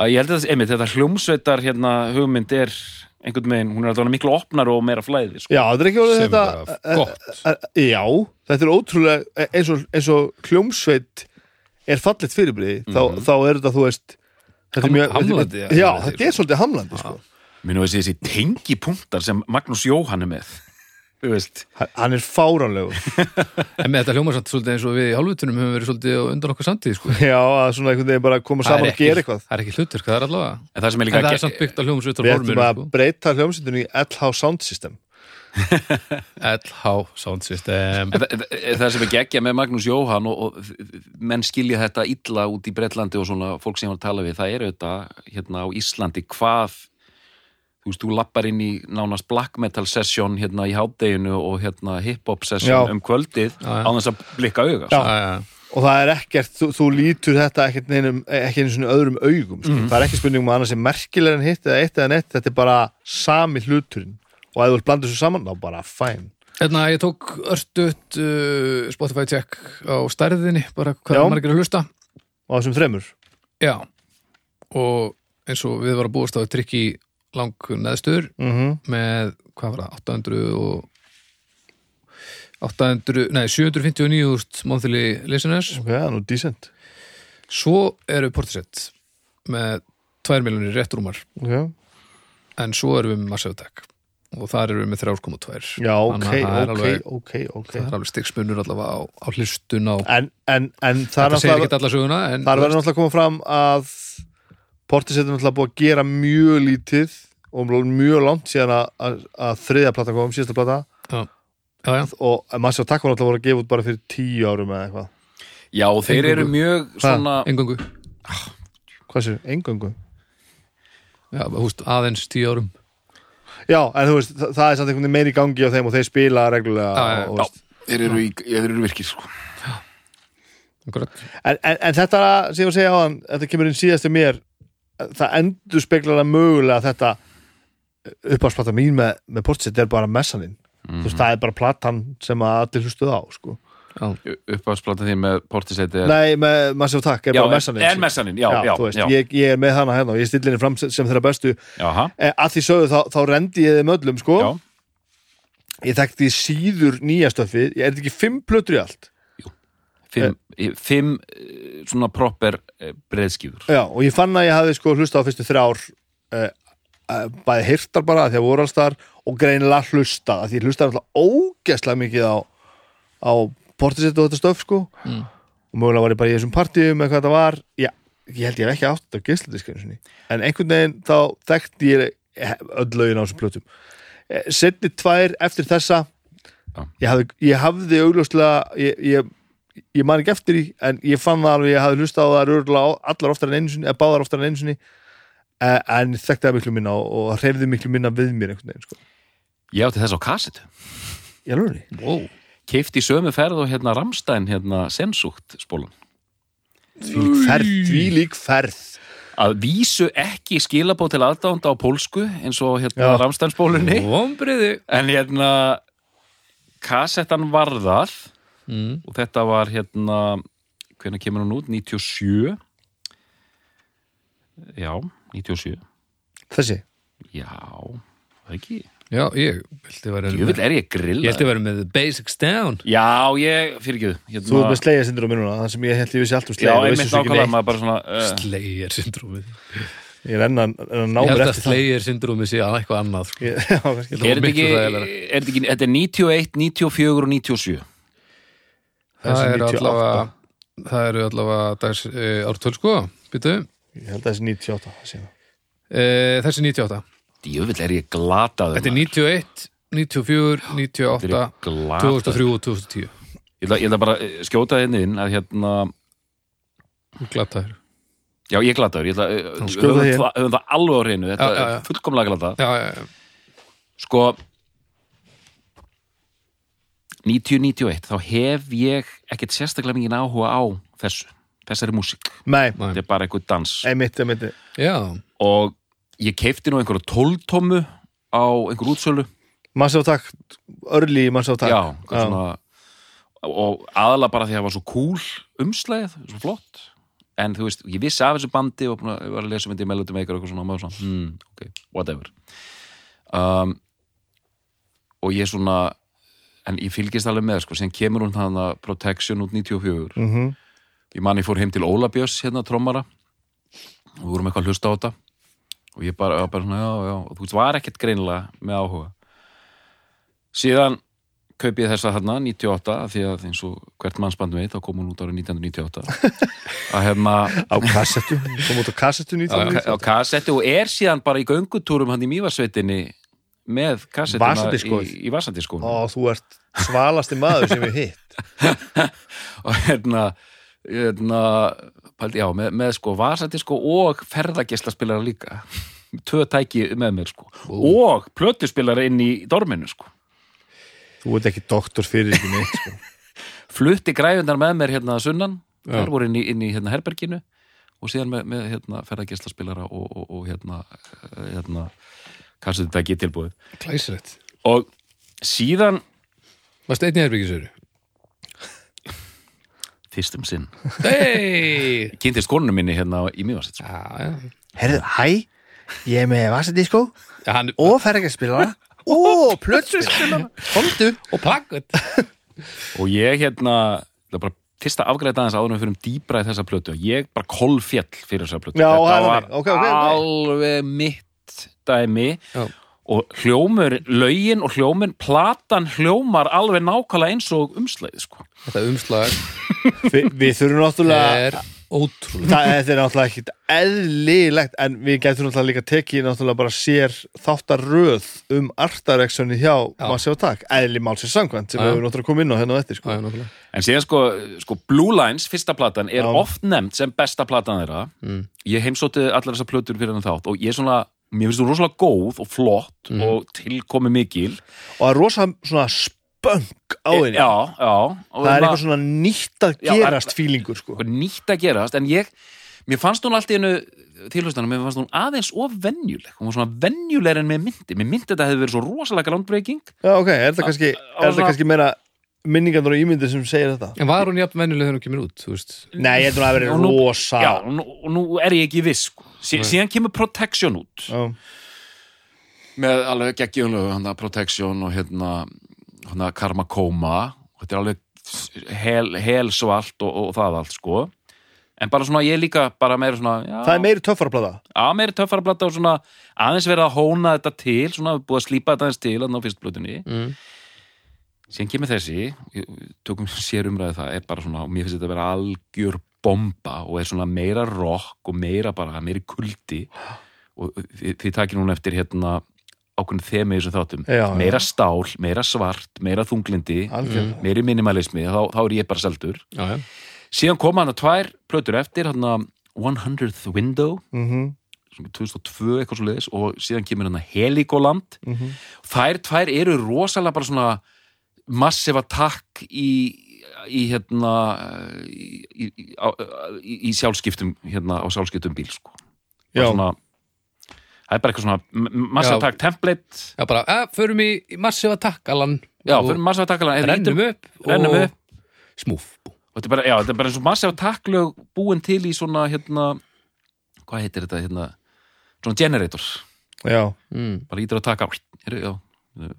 að ég held að þetta, einmitt, þetta hljómsveitar hérna hugmynd er einhvern veginn, hún er alltaf miklu opnar og meira flæði sko. Já, þetta er ekki orðið þetta eh, gott. eh, eh, Já, þetta er ótrúlega eins og, eins og hljómsveit er fallet fyrirbrið þá, þá er þetta, þú veist þetta er Ham- mjög, hamlandi, Já, þetta er svolítið hamlandi sko. minnum við þessi tengipunktar sem Magnús Jóhann er með veist Hann- Hann er fáránlegur. En með þetta hljómar samt svolítið eins og við í hálfutunum höfum verið svolítið undan okkar samtíð sko. Já, að svona einhvern veginn bara koma saman og gera eitthvað. það er ekki hlutur, það er allavega. En það sem er En það er samt byggt á hljómsveitar Við forminu að sko. breyta hljómsveitunni í LH Sound System. LH Sound System. En það, það- það sem er geggja með Magnús Jóhann og, og menn skilja þetta illa út í Bretlandi og svona fólk sem var að tala við, það er auðvitað hérna á Íslandi hvað þú veist, þú lappar inn í nánast black metal session hérna í hádeginu og hérna hip-hop session Já. um kvöldið Já, já. á þess að blikka auga Já. sko. Já, já. og það er ekkert, þú, þú lítur þetta ekkert neinum, ekki einu svona öðrum augum sko. það er ekki spurning um að annars er merkilega en hitt eða eitt eða neitt, þetta er bara sami hluturinn og ef þú blanda þessu saman, þá bara fæn Hérna, ég tók örstuðt uh, Spotify check á stærðinni bara hvað er margir að hlusta og þessum þremur Já, og eins og við varum að búast á að trykki lang neðstöður mm með, hvað var það, 800 og 800, nei, 759.000 monthly listeners. Ok, það er nú decent. Svo eru Portisett með 2 miljonir réttrúmar ok, en svo erum við með Massive Attack og þar erum við með 3,2 já, ok, það er ok, alveg- ok, ok. það er alveg stigsmunur allavega á, á hlustun á en, en, en það er náttúrulega en þar verður náttúrulega að koma fram að Portisett er náttúrulega búið að gera mjög lítið og mjög langt síðan að, að, að þriðja plata kom, síðasta plata. Já, já, já, og Massive Attack var náttúrulega voru að gefa út bara fyrir tíu árum eða eitthvað. Já, þeir eru Eingöngu. mjög svona engungu hvað sér, engöngu já, húst, aðeins tíu árum. Já, en þú veist, það, það er samt einhvern veginn meiri í gangi á þeim og þeir spila reglulega Já, já, og, Já, veist, þeir eru, í, þeir eru virkir sko. En, en, en þetta sem ég var að segja á hann, þetta kemur inn síðast til mér það endur speklar að mögulega þetta uppáðsplata mín með, með Portisett er bara messaninn. Þú veist, það er bara platan sem að allir hlustuð á sko. já, uppáðsplatan þín með portisæti Nei, með Massive Attack er Já, bara messaninn er messaninn, já, já, þú veist, já. Ég, ég er með hana hérna og ég stillir henni fram sem þeirra bestu. Jaha, eh, að því sögðu þá, þá rendi ég þeim öllum sko. já, ég þekkti síður nýja stöfið ég er ekki fimm plötur í allt fimm, fimm eh, svona proper eh, breiðskíður Já, og ég fann að ég hafði sko hlusta á fyrstu þrjár uh, uh, bæði hirtar bara því að voru alls þar og greinilega hlusta því hlusta alltaf ógeðslega mikið á, á portisett og þetta stöf sko. Mm. og mögulega var ég bara í þessum partíum eða hvað þetta var. Já, ég held ég hef ekki átt á geisladiskinu sinni. En einhvern veginn þá þekkti ég öll lögin á þessum plötum. Eh, Seinni tvær eftir þessa hafði, ég hafði augljóslega ég, ég, ég man ekki eftir því en ég fann það alveg, ég hafði hlusta á það örugglega á- allar oftar en einu sinni, eða báðar oftar en einu sinni. Eh, en þekkti það miklu minna og, hreyfði miklu minna við mér einhvern veginn sko. Ég átti þess á kassetu Ég alveg wow. Keifti í sömu ferð og hérna Ramstein hérna sensúkt spólan því ferð, því lík ferð. Að vísu ekki skilabóð til aðdánda á pólsku eins og hérna. Ramstein spólunni. En hérna kassettan varðað mm. og þetta var hérna hvernig kemur hún út? 97 já, 97 Þessi, já, það ekki? Já, ég vilti vera ég vil er ég Ég vilti vera með the basics down. Já, ég, fyrir ekki þú ert með slegja sindur á minnuna það sem ég held ég vissi allt um já, vissi svo ekki nákvæmlega neitt. maður bara svona uh, Slayer syndrómið ég er enn að, enn að ná Ég mér held að eftir það Slayer syndrómið sé að eitthvað annað sko. Ég- Já. Ég er er þetta ekki þetta er 91, 94 og 97 Það eru 98. allavega Það eru allavega dags e, ártöl sko Býtu Ég held að þessi 98 það sé það. e, Þessi 98 djöfull er ég glataður Þetta er maður. 91, 94, 98 Þetta er glataður 2003 og 2010 ég ætla, ég ætla bara að skjóta þinn inn að hérna Glataður Já, ég glataður, ég ætla Skjóta höfum, það- höfum það alveg á hreinu. Þetta Já, já, já. er fullkomlega glatað. Já, já, já. Sko 90-91 þá hef ég ekkert sérstaklega mikið áhuga á þessu þessari músík, þetta er bara eitthvað dans. Einmitt, einmitt. Já, og ég keipti nú einhverja tóltómu á einhver útsölu. Massive Attack, early Massive Attack já, eitthvað svona og aðalega bara því að það var svo cool umslæðið, svo flott. En þú veist, ég vissi af þessu bandi og ég var að lesa myndi í Melody Maker og eitthvað svona, og maður svona, hmm, ok, whatever. Um, og ég svona en ég fylgist alveg með, sko, sem kemur hún þannig að Protection út 94 mm ég man ég fór heim til Óla Björns hérna trommara. Og við vorum eitthvað að hlusta á þetta. Og ég bara, bara svona, já, já, og þú veist, var ekkert greinilega með áhuga. Síðan kaupi ég þessa þarna 98, af því að eins og hvert mannsband veit, þá kom hún út árið 1998 að hérna Á kassettu, kom út á kassettu á, 19. á kassetti og er síðan bara í göngutúrum hann í Mývarsveitinni með Vasadiskóið. í, í Vasadiskóinu Ó, þú ert svalasti maður sem ég hitt. Og hérna, hérna já, með, með sko vasadisko og ferðageslaspilara líka. Tvö tæki með mér sko. Og plötuspilara inn í dorminu sko. Þú ert ekki doktor fyrir ekki neitt sko. flutti græfundar með mér hérna að sunnan. Já. þær voru inn í, inn í hérna herberginu. Og síðan með, með hérna ferðageslaspilara og, og, og hérna hérna kassutæki tilbúið. Glæsilegt. Og síðan Varst einn í herbyggisöru? fyrstum sinn. Hei! kynntist konunum minni hérna í Mývarsveit sko. Já, já. Herðu, hæ, ég er með vasadisko Já, hann, og ferðargespilara og plötspilara Komdu. Og plaggut og ég hérna það er bara fyrsta afgræða aðeins áður við fyrir dýbra í þessa plötu. Og ég bara kolfjall fyrir þessa plötu. Já, það þetta var þannig. Ok, ok, ok. alveg mitt dæmi Já. og hljómur, lögin og hljómur platan hljómar alveg nákvæmlega eins og umslæði sko. Þetta umslag Vi, Við þurfum náttúrulega er ótrúlega Það þetta er náttúrulega ekkit eðlilegt en við getum náttúrulega líka tekið náttúrulega bara sér þáttaröð um artareksjoni hjá Já. Massive Attack, eðli málsins samkvæmt sem Já, við höfum náttúrulega komið inn á hérna á eftir sko. já, en síðan sko, sko Blue Lines, fyrsta platan er Já. oft nefnd sem besta platan þeirra Mm. ég heimsótti allar þessar plötur fyrir hann þátt og ég er svona, mér finnst þú rosalega góð og flott Mhm. og tilkomi mikil og það er rosa svona spönk á henni já, já og það er hérna- eitthvað svona nýtt að Já, gerast fílingur sko. nýtt að gerast en ég, mér fannst hún allt í einu tilhaustanum, mér fannst hún aðeins of venjuleg hún var svona venjuleg en með myndi mér myndi þetta hefði verið svo rosalega groundbreaking Já, ok, er þetta kannski, er kannski meira minningandur og ímyndir sem segir þetta? En var hún jafn venjuleg þegar hún kemur út, þú veist Nei, ég heldur að það Og verið rosa já, og nú, og nú er ég ekki viss sko. Sí, síðan kemur Protection út. Já. með alveg geggjumlegu hann Protection og hérna, hérna Karma Koma. Og þetta er alveg hel, hel svalt og, og það allt sko. En bara svona ég líka bara meira svona já, Það er meiri töffara plata að meiri töffara blata og svona aðeins verið að hóna þetta til svona búið að slípa þetta aðeins til þannig á fyrstblutunni mm. síðan kemur þessi, tökum sér umræði það er bara svona, og mér finnst þetta að vera algjör bomba og er svona meira rock og meira bara, meiri kuldi. Og þið, þið takir núna eftir hérna ákveðin þemi í þessum þáttum. Já, já. meira stál, meira svart, meira þunglindi Algjörlega. meiri minimalismi, þá, þá er ég bara seldur. Já, já. Síðan koma hann að tvær plötur eftir hann að 100th Window. Mhm, svona 2002 eitthvað svo leiðis og síðan kemur hann að Heligoland. Mhm. þær tvær eru rosalega bara svona massive attack í, í hérna í, í, á, í, í sjálfskiptum hérna á sjálfskiptum bíl sko. Svona, það er bara eitthvað svona massive attack template. Já, bara, að, förum í í massive attack, Alan. Já, og fyrir massive attack alveg, rennum upp rennum upp. Smúf og þetta er bara, já, þetta er bara eins og massive attack lög búin til í svona hérna hvað heitir þetta hérna svona generator, Já, mm. bara ítur að taka Heru, já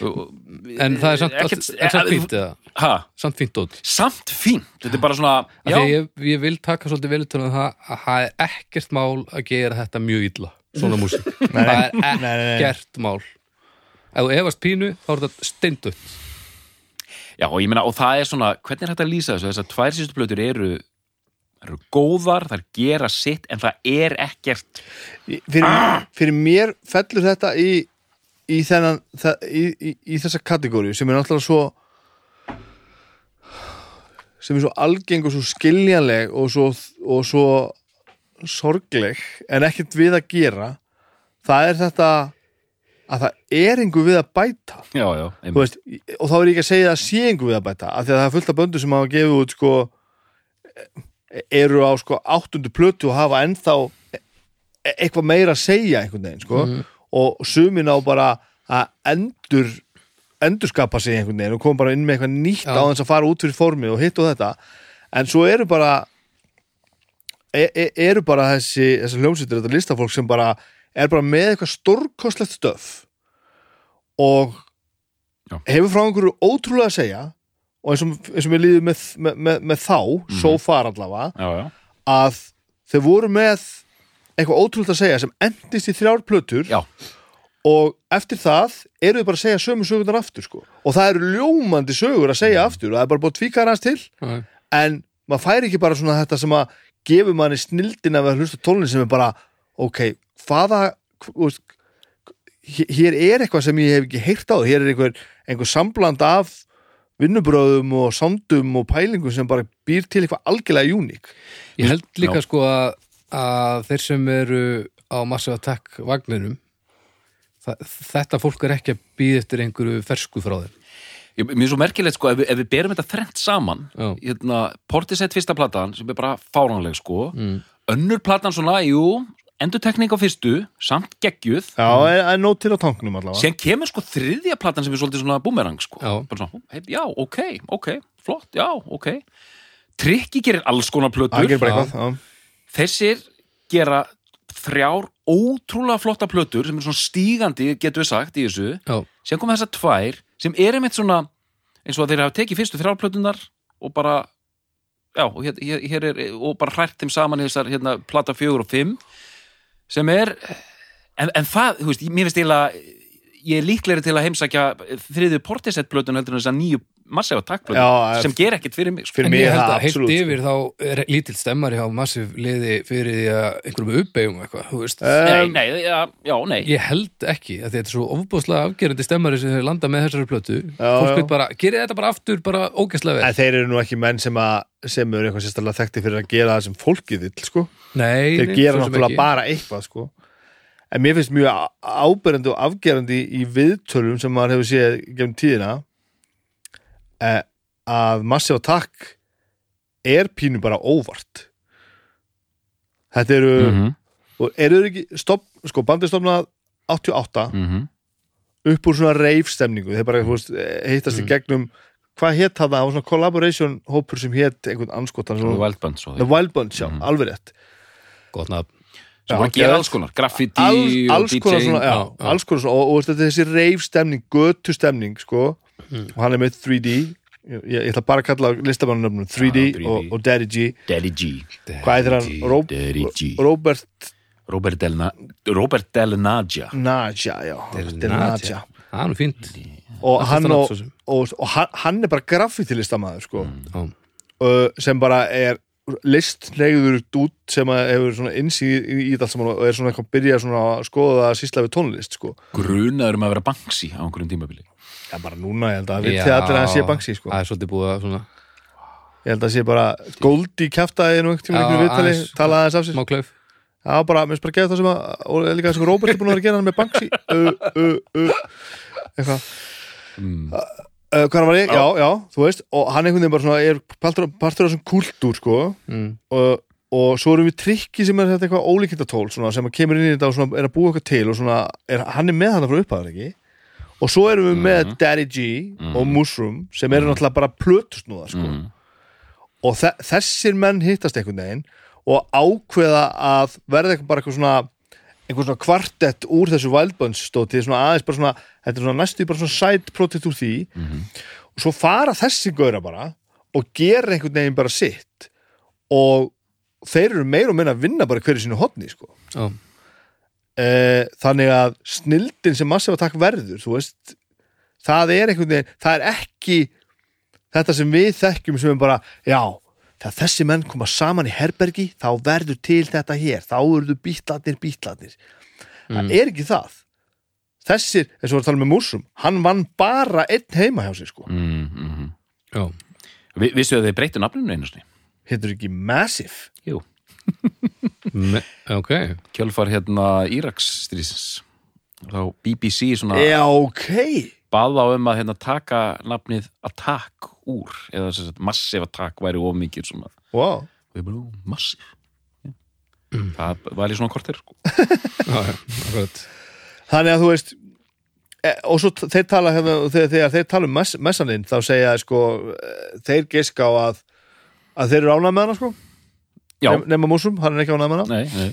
En það er samt, Ekkert- er samt fínt ha, Samt fínt út samt fínt, þetta er bara svona Af já, því ég, ég vil taka svolítið vel til það að það er ekkert mál að gera þetta mjög illa svona músík. Það er ekkert mál. Ef þú efast pínu þá er þetta steindut já, og ég meina, og það er svona hvernig er þetta að lýsa þessu, þessar tvær sístu plötur eru eru góðar, þær gera sitt en það er ekkert fyrir, fyrir mér fellur þetta í í, þennan, það, í, í, í þessa kategóri sem er náttúrulega svo sem er svo algeng og svo skiljanleg og svo, og svo sorgleg en ekkert við að gera það er þetta að það er einhver við að bæta. Já, já, Þú veist, og þá er ég ekki að segja að sé einhver við að bæta af því að það er fullt af böndu sem hafa gefið út sko, eru á sko áttundu plötu og hafa ennþá e- eitthvað meira að segja einhvern veginn sko. Og sumin á bara að endur endurskapa sig einhvern veginn og koma bara inn með eitthvað nýtt Já. á þess að fara út fyrir formið og hitt og þetta en svo eru bara e e eru bara þessi, þessi hljómsveitir, þetta listafólk sem bara er bara með eitthvað stórkostlegt stöf og Já. hefur frá einhverju ótrúlega að segja og eins og, eins og mér líður með, með, með, með þá, so far allavega já, já, að þau voru með eitthvað ótrúlega að segja sem endist í þrjár plötur já, og eftir það eru þau bara að segja sömu sögurnar aftur sko. og það eru ljómandi sögur að segja aftur og það er bara búið að tvíka hans til Já. en maður fær ekki bara svona þetta sem að gefur manni snildin af að hlusta tónlist sem er bara, ok, hvaða hér hér er eitthvað sem ég hef ekki heyrt á hér er einhver, einhver sambland af vinnubröðum og sándum og pælingum sem bara býr til eitthvað algjörlega uník Ég held líka Já. sko að, að þeir sem eru á Massive Attack vagninum það, þetta fólk er ekki að býða eftir einhverju fersku frá þeim Ég- Mér er svo merkilegt sko, ef við, ef við berum þetta þrennt saman hérna, Portisett fyrsta platan sem er bara fáránleg sko mm. önnur platan svona, jú endurtekning á fyrstu, samt geggjuð Já, en, en nót til á tanknum allavega Sen kemur sko þriðja platan sem er svolítið svona boomerang sko. Já. Bara svona, hei, já, ok, ok, flott, já, ok. Tryggi gerir alls konar Það plötur. gerir bara eitthvað já. Þessir gera þrjár ótrúlega flotta plötur sem er svona stígandi, getur við sagt, í þessu. Já, Sen koma þessar tvær sem er einmitt svona eins og að þeir hafa tekið fyrstu þrjár plötunar og bara, já, og, hér, hér, hér er, og bara hrært þeim saman í þessar hérna, plata fjögur og fimm sem er en, en það, þú veist, mér finnst eiginlega ég er líklegri til að heimsækja þriðju portisett plötun heldur en þessar nýju massífa takkplötun Já, sem ger ekkert fyrir mig sko. Fyrir en mig ég held að heilt absolutt, sko. yfir þá er lítill stemmari á Massive liði fyrir því að einhverjum uppbeigum eitthvað, veist nei, um, nei, já, já, nei Ég held ekki, að þetta er svo ofbúðslega afgerandi stemmari sem þeir landa með þessari plötu fólk veit bara, gerið þetta bara aftur bara ógæslega vel En þeir eru nú ekki menn sem að sem eru eitthvað sérstaklega þekkti fyrir að gera það sem fólkið vill sko. Nei, þeir nei, gera náttúrulega bara eitthvað sko. en mér finnst mjög áberandi og afgerandi í viðtölum sem maður hefur séð gefum tíðina eh, að Massive Attack er pínu bara óvart. Þetta eru mm -hmm. og eru þeir ekki stopp, sko, bandið stofnað 88 Mm upp úr svona reifstemningu þeir bara veist, hittast í gegnum hvað hétt það, það var svona collaboration hópur sem hétt einhvern anskotan svona, Wild svo The Wild Bunch, já, alveg rétt. Gott nafn. Sem voru að gera alls konar, graffiti alls, og alls konar DJ svona, já, já, alls konar svona og, og er þessi reifstemning, götu stemning sko, og hann er með 3D ég, ég ætla bara að kalla listamannunöfnum 3D, Já, 3D. Og, og Daddy G. Daddy G. Hvað heitir hann? Ro Daddy G. Robert Robert Del, Na Robert Del Naja Naja, já. Del Naja Það er nú fínt. Og, Það hann, hann og, og, og hann, hann er bara graffitilistamaður sko. Já. uh, sem bara er listlegður út sem hefur svona innsýð í, þetta allt saman og er svona eitthvað að byrja svona að skoða að sýsla við tónlist sko. grunaður um að vera Banksy á einhverjum tímabili Já, bara núna, ég held að við Já, allir að hann sé Banksy sko. Það er svolítið búið að svona Ég held að sé bara Goldie kæftaði nú einhvern tíma Já, einhverju viðtali, talaði aðeins af sér. smá klauf. Já, bara, mér finnst bara að gefa það sem að og líka þess að Robert er búin að vera að gera hann með Banksy. Uh, uh, uh, eitthvað. Mm. uh, Hvað var ég? Já, já, þú veist. Og hann einhvern veginn bara svona er partur, partur af þessum kultúr sko. Mm. og, og svo erum við trikki sem er þetta eitthvað ólíkindatól svona, sem að kemur inn í þetta og svona, er að búa eitthvað til og svona, er, hann er með hann frá upphæður ekki og svo erum við með Daddy G og Mushroom sem eru náttúrulega bara plötusnúða sko. Mm. og þe þessir menn hittast einhvern veginn og ákveða að verða eitthvað bara eitthvað svona einhver svona kvartett úr þessu Wild Bunch stóti svona aðeins bara svona, þetta er svona næstu bara svona side project úr því. Og svo fara þessi gauðra bara og gera einhvern veginn bara sitt. Og þeir eru meira og minna að vinna bara hverju sínu hotni sko. Já, e, þannig að snildin sem massive attack verður þú veist, það er einhvern veginn það er ekki þetta sem við þekkjum sem er bara já, þegar þessi menn koma saman í herbergi þá verður til þetta hér þá verður bítlarnir bítlarnir. Það er ekki það. Þessir, eins og við tala með Mursum hann vann bara einn heima hjá sér sko. Mm, mm, Vi, Vissu að þeir breyttu nafninu einu sinni? hittur ekki Massive Jú Me Ok, Kjölfar hérna Íraks strísins þá BBC svona já, ok. bað á um að hérna taka nafnið Attack úr eða sem sagt Massive Attack væri of mikið svona. Wow. bara, "Ó, Massive. Það var í svona kortir sko. já, já, akkurat. Þannig að þú veist e, og svo þeir tala þegar, þegar þeir tala um mess, messaninn þá segja sko, e, þeir giska á að að þeir eru ánægð með hana sko nema músum, hann er ekki ánægð með hana. Nei, nei.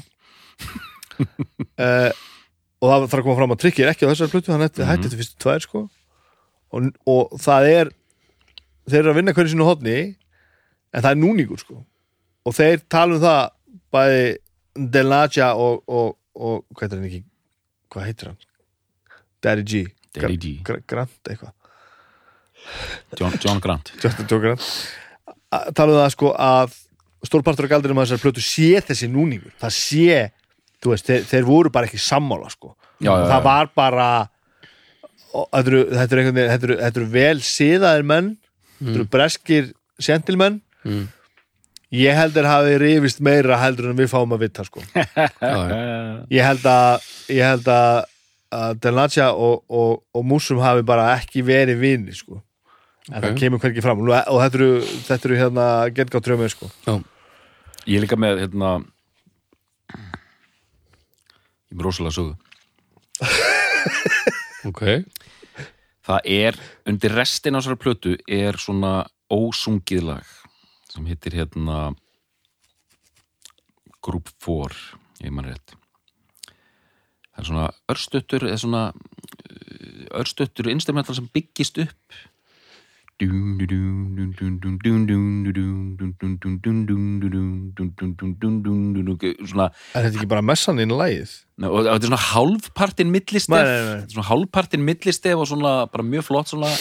Uh, og það þarf að koma fram að trykki er ekki á þessari plötu, hann hætti, Mhm. hætti þetta fyrstu tvær sko. Og, og það er þeir eru að vinna hverju sínu hodni en það er núningur sko. Og þeir tala um það bæði Delaja og, og, og hvað heitir hann ekki? Hvað heitir hann? Daddy G. Daddy G. Gra Grant eitthvað. John, John Grant. Justin Joe Grant. Tala um það sko að stórpartur af galdrinum að þessari plötu sé þessi núningur. Það sé, þú veist, þeir, þeir voru bara ekki sammála sko. Já, og já, það var bara þetta eru, þetta eru, þetta eru, þetta eru vel siðaðir menn þetta eru breskir sentilmenn mm. ég held þeir hafi rifist meira heldur en við fáum að vita sko. Ég held að ég held að, Delnacha og, og, og Músum hafi bara ekki verið vini sko en Ok. það kemur hvergi fram. Og, þetta eru, þetta eru hérna getgátt drömmir sko. Ég er líka með hérna ég er rosalega sögu. Ok. Það er, undir restin á þessari plötu er svona ósungið lag sem heitir hérna Group 4 ég man rétt. Það er svona örstuttur eða svona uh, örstuttur instrumental sem byggist upp svona er þetta ekki bara messan inn í lagið? og þetta er svona hálfpartin millistef svona hálfpartin millistef og svona bara mjög flott svona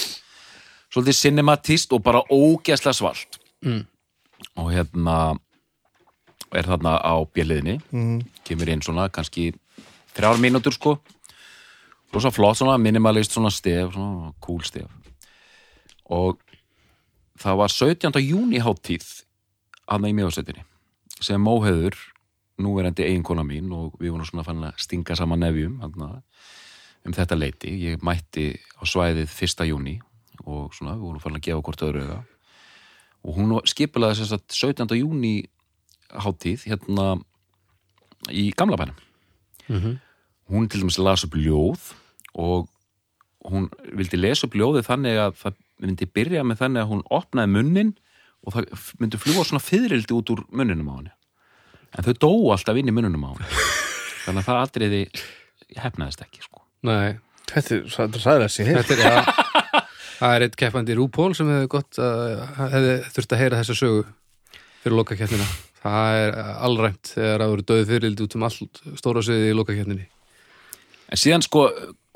svolítið cinematist og bara ógeðslega svalt Mm. og hérna er þarna á bjöliðinni Mhm. kemur inn svona kannski þrjár mínútur sko rosa flott svona minimalist svona stef svona cool stef og það var 17. júni háttíð aðna í mjögastættinni sem Móheður núverandi eiginkona mín og við vorum svona fann að stinga saman nefjum um þetta leiti ég mætti á svæðið 1. júni og svona við vorum fann að gefa hvort öðru auga og hún skipulega þess að 17. júni háttíð hérna í gamla bænum Mhm. hún til dæmis las upp ljóð og hún vildi lesa upp ljóðið þannig að það myndi byrja með þannig að hún opnaði munnin og það myndi fljúa svona fyririldi út úr munninum á henni. En þau dóu alltaf inn í munninum á henni. Þannig að það atriði hefnaðist ekki sko. nei, Þetta er, sæðilega sér er það er eitt keppandi rúpól sem hefði gott að hefði þurft að heyra þessa sögu fyrir lokakeppnina það er allræmt þegar það voru döði fyririldi út um allt stóra sviði í lokakeppninni en síðan sko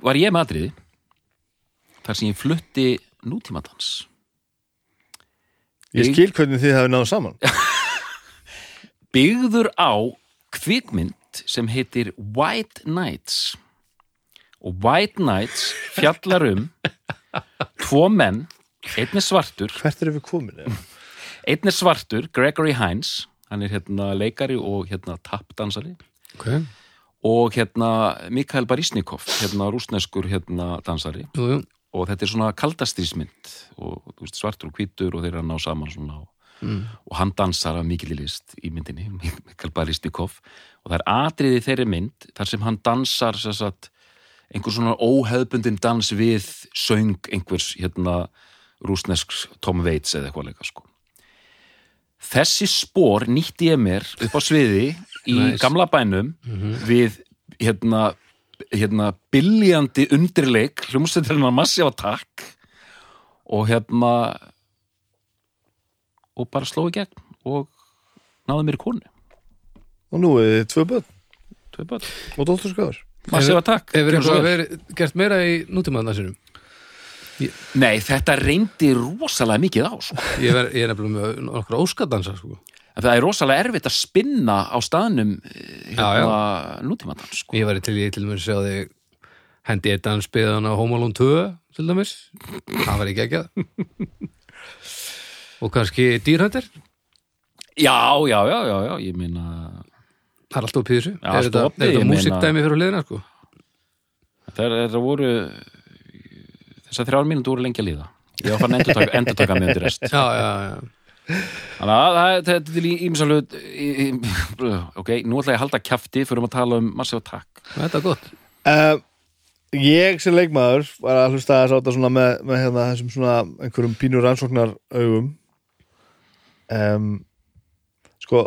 var ég með atriði þar sem ég flutti nútímadans Ég skil hvernig þið hafi náðu saman. Byggður á kvikmynd sem heitir White Nights. Og White Nights fjallar um tvo menn einn er svartur, Hvert er við komin? einn er svartur Gregory Hines, hann er hérna leikari og hérna tapdansari. Ok, og hérna Mikael Barisnikov, hérna rúsneskur hérna dansari. Jú, jú og þetta er svona kaldastrísmynd og veist, svartur og hvítur og þeir eru að ná saman svona og, mm. og hann dansar af mikil list í myndinni, Mikael Barisnikov og það er atriði í þeirri mynd þar sem hann dansar sagt, einhver svona óheðbundin dans við söng einhvers hérna rúsnesks Tom Waits eða eitthvað leika sko. Þessi spór nýtti ég mér upp á sviði í Nice. gamla bænum við hérna, hérna biljandi undirleik hljómsveitirinn massífa takk og hérna og bara sló í gegn og náði mér í konu Og nú er þið tvö börn Tvö börn. og dótturskaður massífa takk Hefur vel. verið gert meira í nútímaðna sinum? Nei, þetta reyndi rosalega mikið á sko. Ég, ver, ég er nefnilega með nokkra óskadansa sko. En það er rosalega erfitt að spinna á staðnum eh, hérna, nútímadans sko. Ég væri til ég til dæmis sjá þig hendi eitt dansbyðan á Home Alone 2 til dæmis, það var ekki ekki og kannski dýrhændir, Já, já, já, já, já, ég meina það er alltaf Já, er þetta, ég þetta meina- músikdæmi fyrir hliðina sko. það, er, það voru þessar þrjár mínútur voru lengi að líða. Ég var fann endur taka, endur taka með undir rest. Já, já, já Þannig að þetta er til ímsa hlut í- í- ok, nú ætla ég að halda kjafti fyrir að tala um Massive Attack Þetta er gott uh, Ég sem leikmaður var að hlusta að sáta svona með, með hérna, þessum svona einhverjum pínur rannsóknar augum um, Sko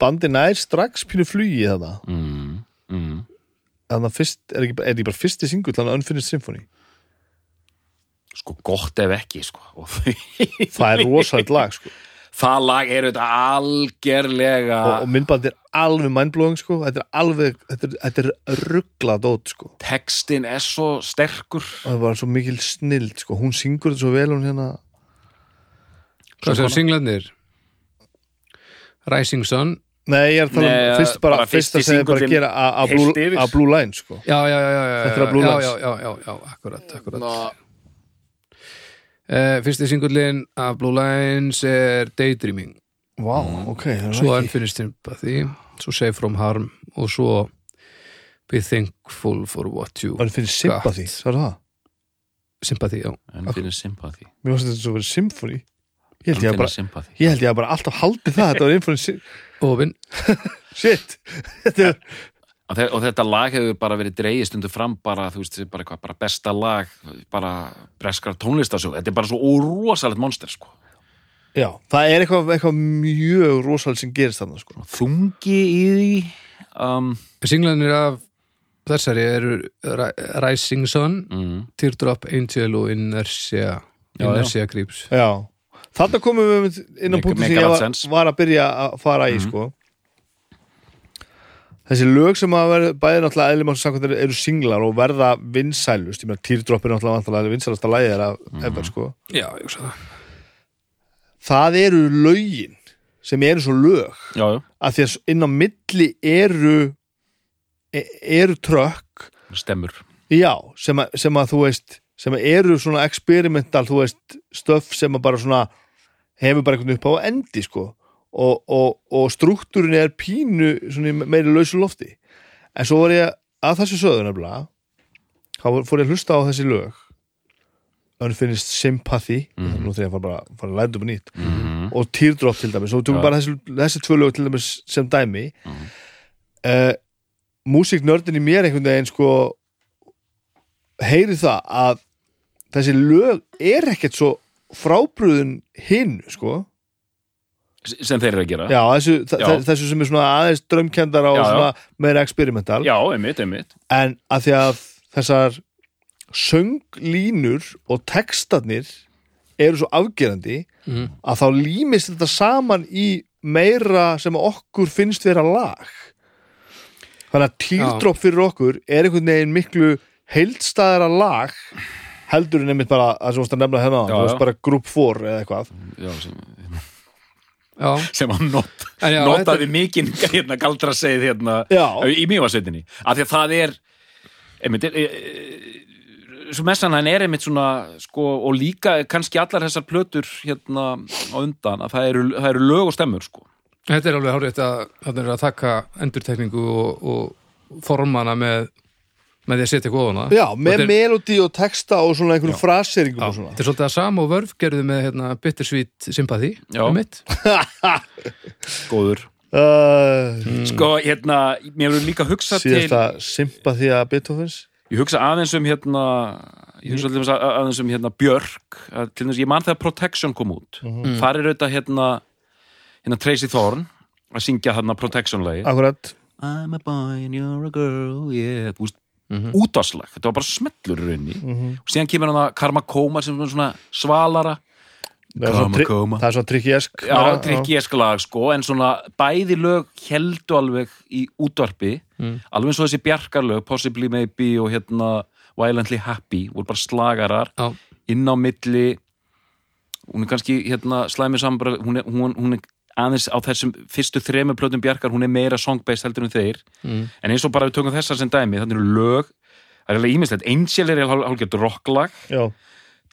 bandi nær strax pínu flugi þetta mm, mm. Þannig að fyrst, er ekki, er ekki bara fyrsti singull þannig að Unfinished Symphony Sko gott ef ekki sko. Og Það er rosalegt lag sko. Það lag er þetta algerlega og, og myndbandi er alveg mindblowing sko. þetta er alveg, þetta er, þetta er ruggla dót sko. textin er svo sterkur og það var svo mikil snild sko. hún syngur þetta svo vel hún hérna Hvað séu singlarnir? Rising Sun Nei, ég er að tala um fyrst bara, bara fyrst að segja bara að gera a- a heilt blue, blue Line sko. Já, já, já, já, já, Þetta er að Blue já, Lines. já, já, já, já, akkurat, akkurat uh, Fyrsti singullin af Blue Lines er Daydreaming. Vá, ok, það er Svo Unfinished Sympathy Svo Save From Harm og svo Be Thankful For What You Það finnst sympathy, Got. það? Er það Sympathy, já. Fyrir sympathy. Mér finnst þetta svo verið symphony Ég held ég að bara, sympathy. ég held ég að bara alltaf haldið það Þetta var infoni Ofin Shit. Þetta er og, þe og þetta lag hefur bara verið dreigið stundu fram bara, þú veist, bara, eitthvað, bara besta lag bara breskar tónlistasög þetta er bara svo rosalegt monster sko. Já, það er eitthvað, eitthvað mjög rosalega sem gerist þarna sko. þungi í því um, Singlarnir af þessari eru Ri- Rising Sun mm, Teardrop Angel og Inertia Já, Inertia Creeps Já, þarna komum við inn á punktu sem ég var, var að byrja að fara í Mhm. sko. Þessi lög sem að verða bæði náttúrulega eðlum samkvæmt eru singlar og verða vinsælust, ég meina Teardrop er náttúrulega vantarlega vinsælasta lagið er að Mhm. ever sko. Já, ég hugsa það. Það eru lögin sem eru svo lög já, já, að því að inn á milli eru e- eru trökk. Stemmur. Já, sem að, sem að þú veist sem að eru svona experimental þú veist, stöf sem að bara svona hefur bara einhvern upp á endi sko og, og, og struktúrin er pínu meiri lausu lofti. En svo var ég að þessu nefnilega þá fór ég að hlusta á þessi lög. Unfinished Sympathy nú þegar ég fara bara fara að læta upp nýtt. Mm og Teardrop til dæmis og tökum Já. bara þessi, þessi tvö lög til dæmis sem dæmi. Mm. uh, músiknördin í mér einhvern veginn sko heyri það að þessi lög er ekkert svo frábrúðun hinn sko sem þeir eru að gera. Já, þessu, Já. þessu sem er svona aðeins drömkendara og Já, svona meira experimental. Já einmitt, einmitt. En að því að þessar sönglínur og textarnir eru svo afgerandi Mhm. að þá límist þetta saman í meira sem okkur finnst vera lag. Þannig að teardrop fyrir okkur er einhvern veginn miklu heildstæðara lag heldur en einmitt bara að sem varst að nefna hérna þú veist bara group 4 eða eitthvað. Já, sem, sem hann not, já, notaði mikinn hérna galdra segið hérna í mývarsveitinni af því að það er einmitt, er, er, svo messan hann er einmitt svona sko, og líka kannski allar þessar plötur hérna á undan að það eru, það eru lög og stemmur sko. Þetta er alveg hárið að það er að taka endurtekningu og, og formana með, með því að setja góðana já, með er- melodi og texta og svona einhverjum fraseringum Já, og svona. þetta er svolítið að sama og vörf gerðu með hérna, Bittersweet Sympathy einmitt. góður. Uh, sko hérna, mér hefur líka hugsað til síðasta sympathy að Beethovens. Ég hugsa aðeins um hérna ég hugsa til dæmis að- aðeins um hérna Björk. Að, til dæmis, ég man þegar Protection kom út. Mhm. þar er auðvitað hérna hérna Tracy Thorn að syngja hérna Protection lagi akkurat. I'm a boy and you're a girl yeah. Þú veist, Mhm. útvarslag, þetta var bara smellur í rauninni. Mhm. og síðan kemur hann að Karma Koma sem er svona svalara. Það er svona, Koma, það er svona trikki-esk já, trikki eskalag sko en svona bæði lög heldu alveg í útvarpi. Mm. alveg eins og þessi bjarkarlög Possibly Maybe og hérna Violently Happy voru bara slagarar Já, inn á milli. Hún er kannski hérna slæmi saman bara, hún er, hún, hún er aðeins á þessum fyrstu þremu plötum bjarkar, hún er meira song-based heldur en þeir mm. en eins og bara við tökum þessar sem dæmi þannig eru lög, það er alveg ímislegt Angel er hál- hálfgert rocklag já.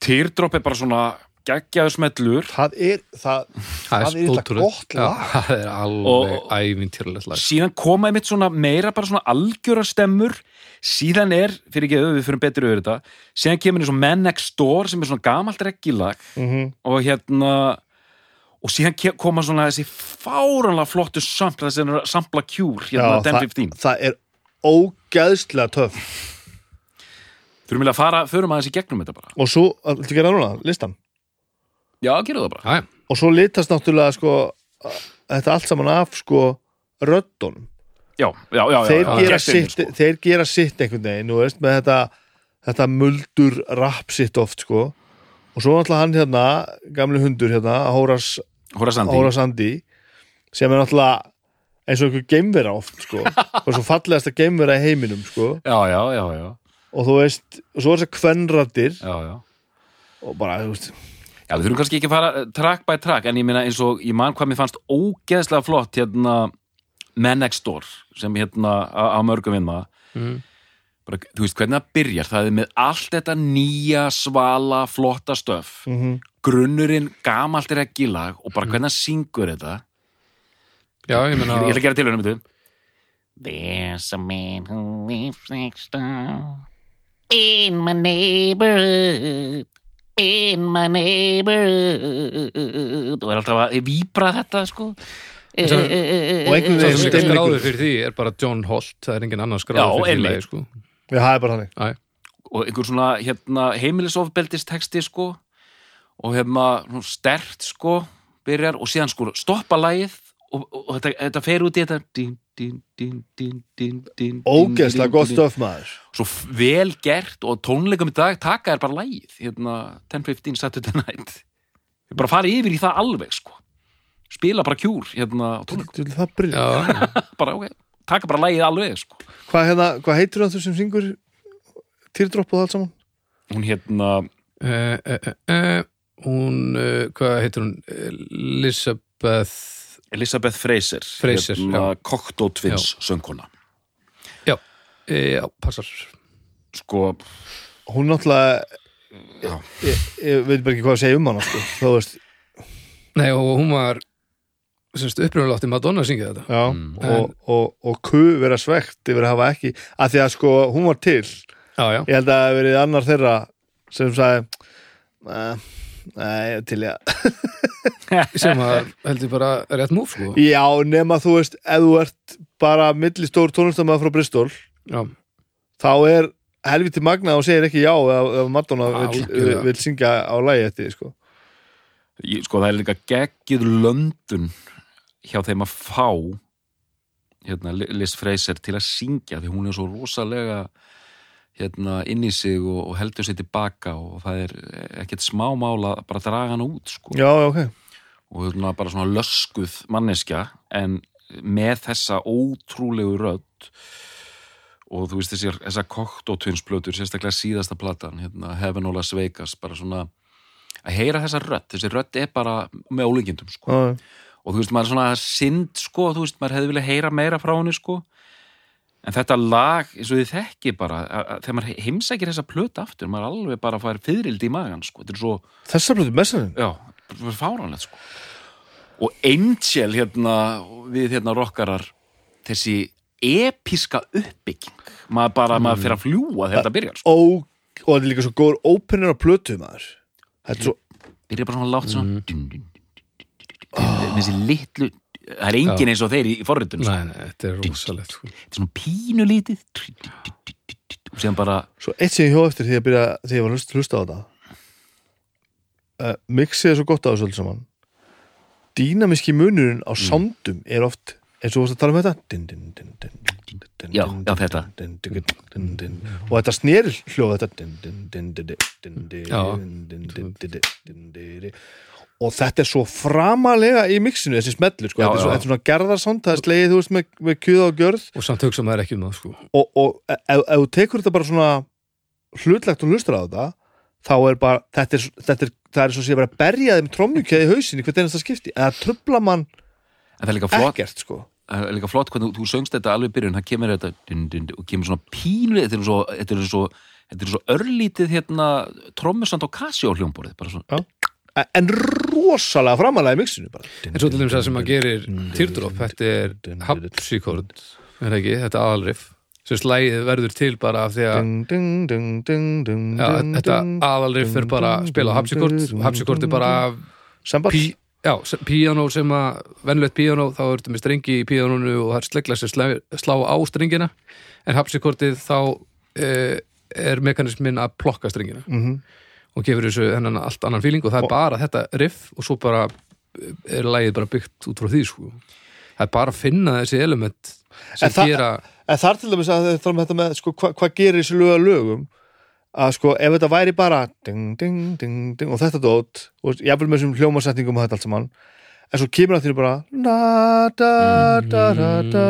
Teardrop er bara svona geggjaður smellur það er það, það er Það er ótrúlegt. gott Já, lag. Það er alveg ævintýralegt lag síðan koma einmitt svona meira bara svona algjöra stemmur síðan er, fyrir ekki við fyrir betur yfir þetta, síðan kemur eins og Man Next Door sem er svona gamalt reggilag mm og hérna og síðan koma svona þessi fáranlega flottu sampla, þessi sampla kjúr hérna Já, það, 10-15 það er ógæðslega töff. Þurfum við að fara, förum aðeins í gegnum þetta bara? Og svo, ætla að gera núna, listan? Já, gerum það bara. Já. og svo litast náttúrulega sko, þetta allt saman af sko, röddunum. Já, já, já, þeir, já, gera sitt, þeir gera sitt einhvern veginn, þú veist, með þetta þetta muldur rap sitt oft sko. og svo náttúrulega hann hérna gamli hundur hérna, Hóras Hóra Sandi sem er náttúrulega eins og einhver geimvera oft sko. og svo fallegasta geimvera í heiminum sko. já, já, já, já, og þú veist, og svo er þess að kvenraddir já, já. og bara, þú veist Já, við þurfum kannski ekki að fara eh, track by track en ég meina eins og ég man hvað mér fannst ógeðslega flott hérna Men Next Door sem hérna á, mörgum vinna Mm. bara, þú veist hvernig það byrjar það er með allt þetta nýja svala flotta stöf mm grunnurinn gamalt er ekki lag og bara hvernig það syngur þetta? Já, ég ég meina ætla að gera til henni There's a man who lives next door in my neighborhood in my neighborhood. Og er alltaf að víbra þetta sko. Og einhvern veginn sem stemming- skráður fyrir því er bara John Holt það er engin annar Já, skráður fyrir því lagi, sko. Já, það er bara þannig. Og einhver svona hérna, heimilisofbeldisteksti sko og hérna svona stert sko byrjar og síðan sko stoppa lagið og, og, og þetta, þetta fer út í þetta dín, dín, dín, dín, dín, dín, ógeðslega dín, gott stöf maður. Svo vel gert og tónleikum í dag taka er bara lagið hérna 10-15 Saturday Night. Þeir bara fara yfir í það alveg sko. Spila bara kjúr hérna á tónleikum. það brilja já, bara ok, taka bara lagið alveg sko. Hvað, hérna, hvað heitir það þú sem syngur? Týrdropp og það allt saman? hún hérna uh, uh, uh, hún uh, hvað heitir hún? Elizabeth Elizabeth Fraser, Fraser, hérna, Cocteau Twins söngkona. Já, uh, já, passar. Sko, Hún náttúrulega Já. ég, ég veit bara ekki hvað að segja um hana sko. Þú veist, nei og hún var semst uppröðulega átti Madonna að syngja þetta. Já Mm. og, og, og ku vera svegt yfir að hafa ekki að því að sko, hún var til. Já, já, ég held að það hafi verið annar þeirra sem sagði "Nei, Nei, til ég sem að heldur bara rétt múf sko Já, nema þú veist, ef þú ert bara millistór tónlistamæður frá Bristol já, þá er helviti magna og segir ekki já ef, Madonna vill, Algjörlega. vill syngja á lagi eftir sko. ég, sko það er líka geggjuð löndun hjá þeim að fá hérna, Liz Fraser til að syngja því hún er svo rosalega hérna, inn í sig og, og heldur sér tilbaka og það er ekkert smá mál að bara draga hana út sko. Já, ok. Og hérna bara svona löskuð manneskja en með þessa ótrúlegu rödd og þú veist þessi, þessa kokt og tvinsplötur sérstaklega síðasta platan hérna, Heaven og Las Vegas bara svona að heyra þessa rödd, þessi rödd er bara með ólíkindum sko. Já, og þú veist maður er svona synd sko þú veist maður hefði viljað heyra meira frá henni sko en þetta lag eins og þið þekki bara að, að, þegar maður heimsækir þessa plötu aftur maður alveg bara fær fyririldi í magan sko þetta er svo Þessar blötu messaninn Já, það var fáránlegt sko og Angel hérna við hérna rockarar þessi episka uppbygging maður bara, maður fyrir að fljúa þegar þetta byrjar sko. og, og þetta er líka svo góður opener á plötu maður Þetta er svo byrjar bara svona látt svona dun, dun, dun, dun, með þessi litlu það er engin eins og þeir í, forritun sko. nei, nei, þetta er rosalegt sko. þetta er svona pínu lítið og síðan bara Svo eitt sem ég hjó eftir því að byrja því ég var hlust, hlusta á þetta uh, Mixið er svo gott á þessu öllu saman Dýnamiski munurinn á soundum er oft eins og þú varst að tala um þetta Já, já, þetta. og þetta sneri hljóð þetta Já. Og þetta er svo framalega í mixinu þessi smellur sko. Já, þetta er svo, þetta er svona gerðarsánd það er slegið þú veist með, með kjöða og gjörð. Og samt hugsa maður ekki um það sko. og, og ef, ef þú tekur þetta bara svona hlutlegt og hlustur á þetta þá er bara, þetta er, þetta er það er svo sé bara að berja þeim trommukjöði í hausinni hvert einasta skipti, trubla mann en það líka flott, ekkert sko. Það er líka flott hvernig þú, söngst þetta alveg í byrjun, það kemur þetta dun, dun, dun, og kemur svona pínu þetta er svo, þetta er svo, þetta er svo örlítið hérna, trommusand á Casio hljómborið bara svona, E- en rosalega framalega í mixinu bara. En svo til dæmis það sem að gerir Teardrop, þetta er hapsíkord er ekki, þetta er aðalriff sem slægið verður til bara af því að ding, þetta aðalriff er bara að spila hapsíkord hapsíkord er bara pí, já, píanó sem að venlegt píanó, þá ertu með strengi í píanónu og það er slegla sem slá, slá á strengina en hapsikortið þá uh, er mekanismin að plokka strengina Mhm. Og gefur þessu hennan allt annan fíling og það er bara þetta riff og svo bara eh, er lagið bara byggt út frá því sko. það er bara að finna þessi element sem En það- gera En þar til dæmis að þetta, þetta með sko, hvað hva gerir þessi lög að lögum að sko ef þetta væri bara ding, ding, ding, ding, og þetta dót og jafnvel með þessum hljómasetningum og þetta allt saman en svo kemur það til bara na, da, da, da, da, da,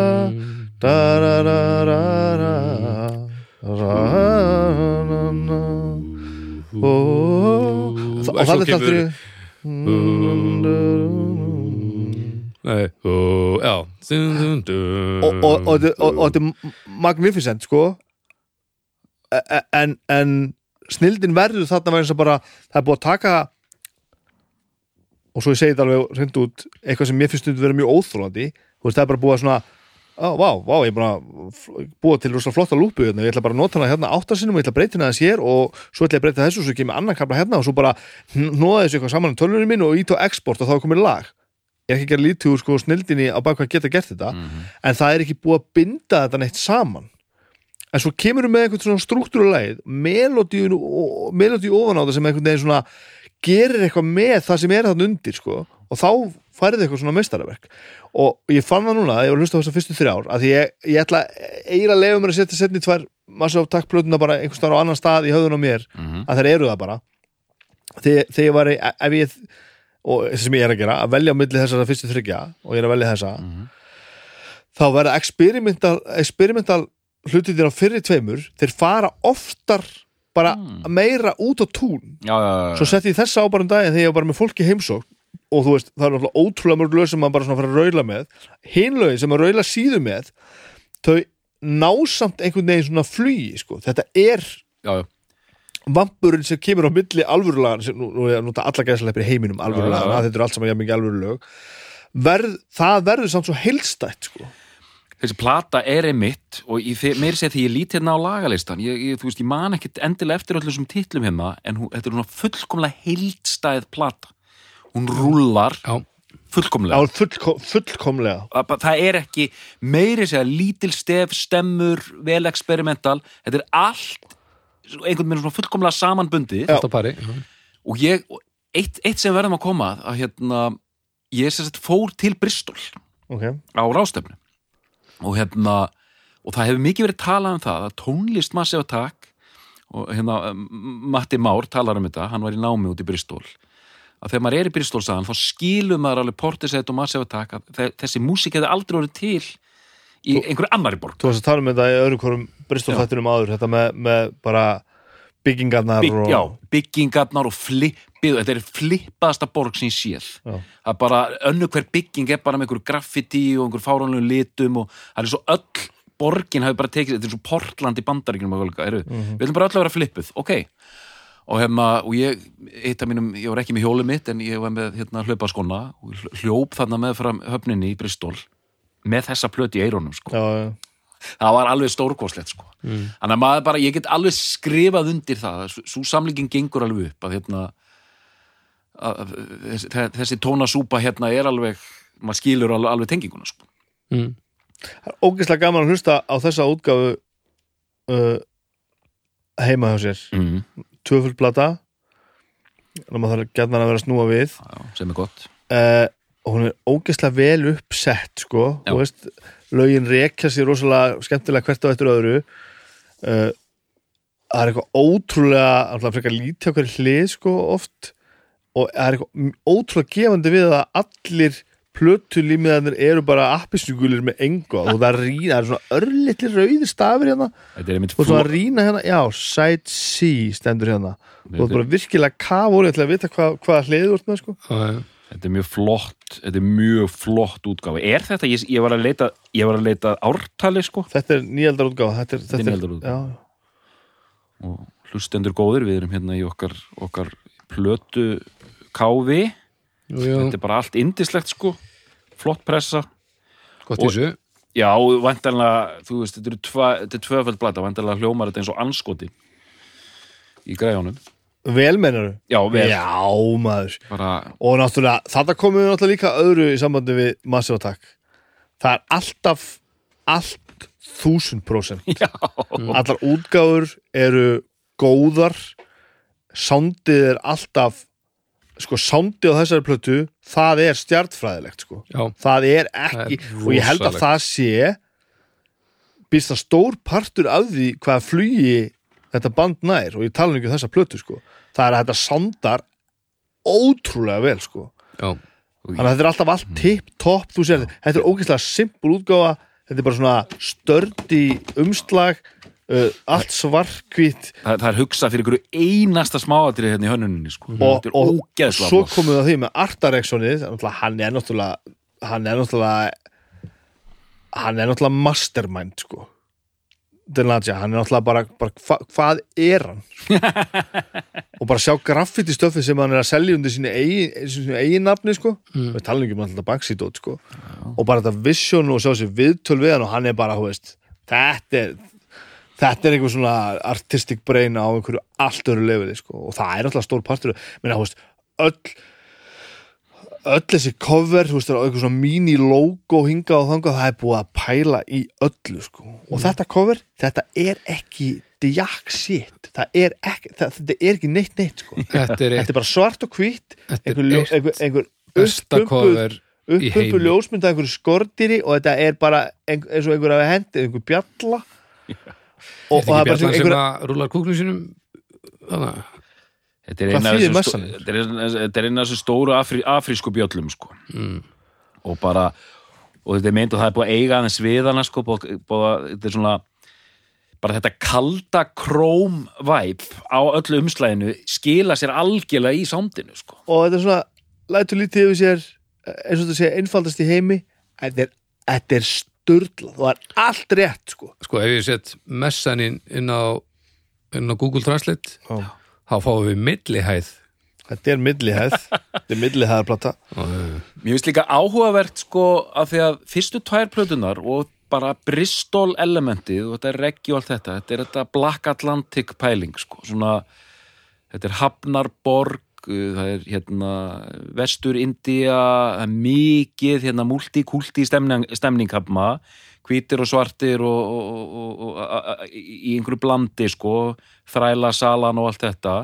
da, da, da, da, ra, na, na, ó, og Og það er aftur Nei, ó, já. Og, þetta er magnificent sko. E- e- en, en snildin verður þarna verður þess að bara það er búið að taka og svo ég segi þetta alveg hreint út eitthvað sem mér finnst stundum vera mjög veist það er bara búið að svona á, vá, vá, ég er að búa til rosa flotta lúpu hérna, ég ætla bara að nota hana hérna áttasinum og ég ætla að breyta hana þess hér og svo ætla ég að breyta þessu og svo kemur annan kapla hérna og svo bara hnóða þessu eitthvað saman í tölunum minn og ít á export og þá er komið lag. Ég er ekki að gera lítið úr sko snildinni á bak hvað geta gert þetta en það er ekki búið að binda þetta neitt saman. En svo kemur við með einhvern svona struktúrulegið melodíu ofan á það sem gerir eitthvað með það sem er þarna undir sko, og þá færið eitthvað svona meistaraverk. Og ég fann það núna, ég var að hlusta á þessar fyrstu þrjár að ég, ég ætla eiginlega að leiða mér að setja setni tvær massa af takkplötuna bara einhvers staðar á annan stað í höfðun á mér Mhm. að þær eru það bara. Þegar, þegar ég var í, ef ég og það sem ég er að gera, að velja á milli þessara fyrstu þryggja og ég er að velja þessa Mhm. þá verða experimental, experimental hlutir á fyrri tveimur þeir fara oftar bara meira út á tún. Já, já, já, svo setti ég þessa á bara um daginn þegar ég var bara með fólki heimsókn og þú veist, það er náttúrulega ótrúlega mörg lög sem maður bara svona fara að raula með hinn lögin sem maður raula síðu með þau násamt einhvern veginn svona flugi, sko, þetta er já, já. vampurinn sem kemur á milli alvörulega sem nú, nú er að nota alla gæsleipir í heiminum já. þetta er allt saman mikið alvörulög verð, það verður samt svo heilstætt sko. þessi plata er einmitt og ég, meira sér því ég lít hérna á lagalistan ég, ég, þú veist, ég man ekkit endilega eftir öllum titlum hérna en hún, þetta er svona fullkomlega heildstæð plata hún rúlar Já, fullkomlega. Á fullkom, fullkomlega. Það, það er ekki meiri segja lítil stef, stemmur vel experimental, þetta er allt einhvern veginn svona fullkomlega samanbundið. Já. alltaf pari. Já. og ég, og eitt, eitt sem verðum að koma að, að hérna, ég sem sagt fór til Bristol okay. á rástefnu og hérna og það hefur mikið verið talað um það að tónlist Massive Attack og hérna Matti Már talar um þetta hann var í námi út í Bristol að þegar maður er í Bristol saðan þá skilur maður alveg Portishead og Massive Attack að þe- þessi músík hefði aldrei orðið til í einhverju annari borg. þú varst að tala um þetta í öðrum hverjum Bristol Já. þættinum áður, þetta með, með bara byggingarnar Bygg, og já, byggingarnar og flippið þetta er flippaðasta borg sem ég séð. Það er bara, önnu hver bygging er bara með einhver graffiti og einhver fáránlegum litum og það er svo öll borgin hafi bara tekið, þetta er svo Portland í bandaríkjunum mm Mhm. við ætlum bara öll að vera flippuð, ok og hérna, og ég mínum, ég var ekki með hjólið mitt en ég var með hérna hlaupaskona og hl- hljóp þarna með fram höfninni í Bristol með þessa plöti í eirónum sko. já, já. það var alveg stórkoslegt sko. þannig að maður bara, ég get alveg skrifað undir það, svo samlíkin gengur alveg upp að hérna að, að, þessi, þessi tónasúpa hérna er alveg, maður skilur alveg, alveg tenginguna sko. Mm. Það er ógeðslega gaman að hlusta á þessa útgáfu uh, heima hjá sér mm. Tvöfull plata og maður þarf gætna að vera að snúa við. Já, sem er gott. Uh, og hún er ógeðslega vel uppsett sko, þú veist lögin rekja sér rosalega skemmtilega hvert á eftir öðru. Uh, það er eitthvað ótrúlega alltaf frekar lítið á hverju hlið sko oft. Og það er eitthvað ótrúlega gefandi við að allir plötulímiðarnir eru bara appisnugulir með engu og það rýna, það er svona örlitli rauðir stafir hérna. Þetta er einmitt og svona rýna hérna, já, side C stendur hérna. Og það Þetta er bara virkilega kafur til að vita hvað, hvaða hlið þú ert með sko. Þetta er mjög flott, þetta er mjög flott útgáfa. Er þetta, ég, ég var að leita ég var að leita ártali sko. Þetta er nýjaldar útgáfa Þetta er, Þetta er nýaldar útgáfa. Já, og hlustendur góðir, við erum hérna í okkar, okkar plötu káfi, Jú, jú, þetta er bara allt indislegt sko, flott pressa. Gott í og- þessu. Já, vantanlega, þú veist, þetta er, er tvöföld blata, vantanlega hljómar þetta eins og anskoti í græjónum. vel mennaru Já, vel. Já maður. Bara, og náttúrulega þetta komum við náttúrulega líka öðru í sambandi við Massive Attack. Það er alltaf allt þúsund prósent Já, allar útgáfur eru góðar. Sándið er alltaf sko sándið á þessari plötu það er stjartfræðilegt sko. Já, það er ekki Það er og ég held að það sé býst það stór partur af því hvað flugi þetta band nær og ég tala um þessa plötu sko. Það er að þetta sándar ótrúlega vel sko. Já, þannig að þetta er alltaf allt tipp, topp þú sér, þetta er ógeðslega simpul útgáfa þetta er bara svona stördi umslag uh, allt svarkvít það, það er hugsað fyrir ykkur einasta smáatrið hérna í hönnuninni sko. og, og ógeðslega svo komum við að því með Artareksonið hann er náttúrulega hann er náttúrulega hann er náttúrulega mastermind sko. Delanja, hann er náttúrulega bara, bara hva, hvað er hann? Og bara sjá graffiti stöfið sem hann er að selja undir sínu eigin, eigin nafni sko. Mm. við talum ekki um alltaf Banksy-dót sko. Og bara þetta vision og sjá sér viðtöl við hann og hann er bara, þú veist þetta er þetta er einhver svona artistic brain á einhverju allt öru lefili sko. Og það er alltaf stór partur þú veist, öll öll þessi cover, þú veist, eitthvað svona mini logo hinga og þangað, það er búið að pæla í öllu sko. Og þetta cover, þetta er ekki jack shit, það er ekki það, þetta er ekki neitt neitt sko. Þetta er þetta er bara svart og Þetta einhver, er ljó- eitt einhver, skordýri og þetta er bara ein- eins og einhver af hendi, einhver bjalla og, Þetta er bjallan sem einhver, að rúlar kúknum sínum? Þannig að Þetta er eina af er er þessu stóru afrí, afrísku bjöllum sko. mm, og bara og þetta er meint og það er búið að eiga aðeins við hana sko, búið, búið þetta er svona bara þetta kalda króm væp á öllu umslæðinu skila sér algjörlega í sándinu sko. og þetta er svona lætur lítið yfir sér eins og þetta sé einfaldast í heimi. Þetta er, er sturlað og það er allt rétt sko. Sko ef ég sett messan inn, inn á inn á Google Translate Já. þá fáum við millihæð. Þetta er millihæð. Þetta er millihæðarplata. Mér finnst líka áhugavert sko að því að fyrstu tvær plötunar og bara Bristol elementið og þetta er reggi og allt þetta, þetta er þetta Black Atlantic pæling sko, svona þetta er Hafnarborg það er hérna Vestur India, mikið hérna multikulti stemning, stemninghafma, hvítir og svartir og, og, og, og í einhverju blandi sko þræla salan og allt þetta.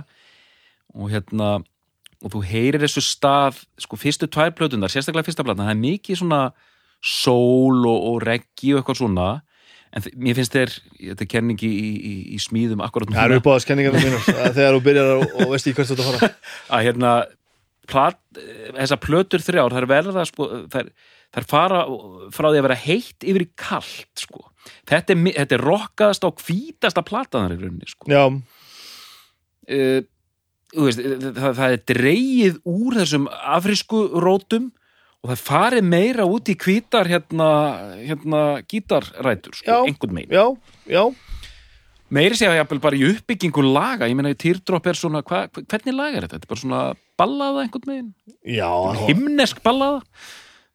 Og hérna og þú heyrir þessu stað sko fyrstu tvær plötunar, sérstaklega fyrsta platan það er mikið svona sól og reggi og eitthvað svona en mér finnst þér, þetta er kenningi í, í, í smíðum akkurat það eru upp á það skenningarna mínar þegar þú byrjar og, og veist í hvert þú ert að fara að hérna plat, þessar plötur þrjár þær verða sko, þær, þær fara frá því að vera heitt yfir í kalt sko. þetta er, þetta er rokkaðast á hvítasta platanar í rauninni sko. já, uh, veist, það, það er dreigið úr þessum afrísku rótum og það farið meira út í hvítar hérna, hérna gítarrætur sko, Já. einhvern megin já, já meiri segja jafnvel bara í uppbyggingu laga ég meina í Teardrop er svona hva, hvernig laga er þetta? Þetta er bara svona ballaða einhvern megin já, himnesk ballaða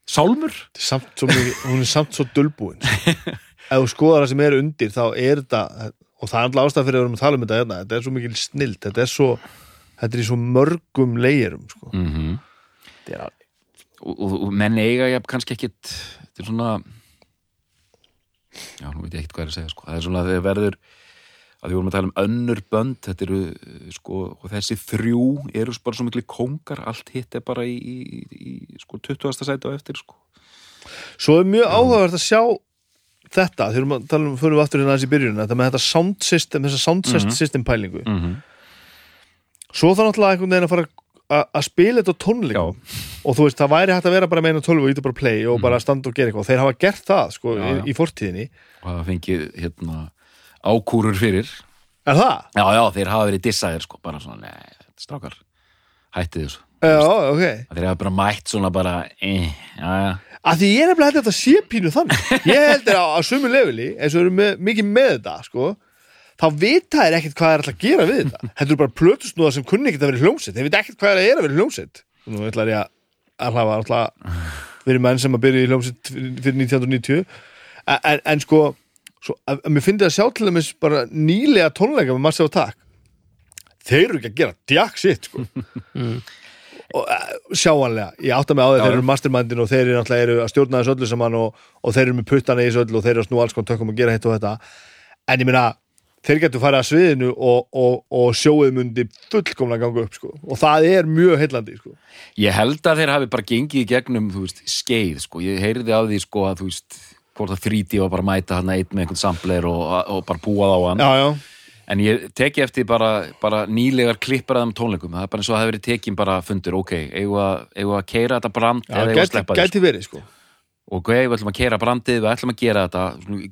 sálmur samt svo hún er samt svo dulbúin ef þú skoðar það sem er undir þá er þetta, og það er alltaf ástæð fyrir að við erum að tala um þetta hérna, þetta er svo mikil snild þetta er svo, þetta er í svo mörgum leyerum sko. mm -hmm. þetta er alveg og, og, og menn eiga ég kannski ekkit þetta er svona já, nú veit ég ekkit hvað er að segja sko. það er svona að þeir verður að við vorum að tala um önnur bönd þetta eru, eh, sko, og þessi þrjú eru bara svo miklu kóngar allt hitt er bara í, í, í sko, 20. sæti á eftir sko. Svo er mjög áhugavert að sjá þetta, þegar við talum um, fyrir við aftur hérna aðeins í byrjun, þetta með þetta sound system, þessa sound Mhm. system pælingu. mm -hmm. Svo það náttúrulega einhvern veginn að fara að- að spila þetta á tónleikum og þú veist, það væri hægt að vera bara með eina tölvu og íta bara play og bara standa og gera eitthvað og þeir hafa gert það, sko. Já, í, já. í fortíðinni. og það fengið hérna ákúrur fyrir Er það? já, já, þeir hafa verið dissaðir sko, bara svona, nei, strákar hættið þessu, Já, ok. þeir hafa bara mætt svona bara, eh, já, já Að því ég er nefnilega að þetta sé pínu þannig. Ég held að á sömu leveli, eins og eru með, mikið með þetta, sko, þá vita þær ekkert hvað er alltaf að gera við þetta. Þetta eru bara plötusnúðar sem kunni ekkert að vera hljómsett. Þeir vita ekkert hvað er að er að vera hljómsett. Nú ætlar ég að alhafa alltaf verið menn sem að byrja í hljómsett fyrir fyrir 1990. En, en, en sko, svo, að, að mér finnst að sjá til dæmis bara nýlega tónleika með Massive Attack. þeir eru ekki að gera djakk sitt sko. og uh, sjáanlega ég átta mig á því að Já, þeir eru mastermindin og þeir eru eru að stjórna þessu öllu saman og, og þeir eru með puttana í þessu öllu og þeir eru að snú alls konar tökum að gera hitt og þetta en ég meina, þeir getur farið að sviðinu og, og, og sjóið mundi fullkomlega ganga upp sko. og það er mjög heillandi sko. Ég held að þeir hafi bara gengið gegnum, veist, skeið, sko. Ég heyrði á því, sko, að, þú veist, hvort að 3D var bara mæta hann einn með einhvern sampler og, og bara búað á hann. já, já, En ég teki eftir bara, bara nýlegar klippar að þeim tónleikum. Það er bara eins og að það hefur tekin bara fundur, ok, eigum við að, keira þetta brand eða eigum við að sleppa því, gæti verið sko. Og ok, við ætlum að keira brandið, við ætlum að gera þetta.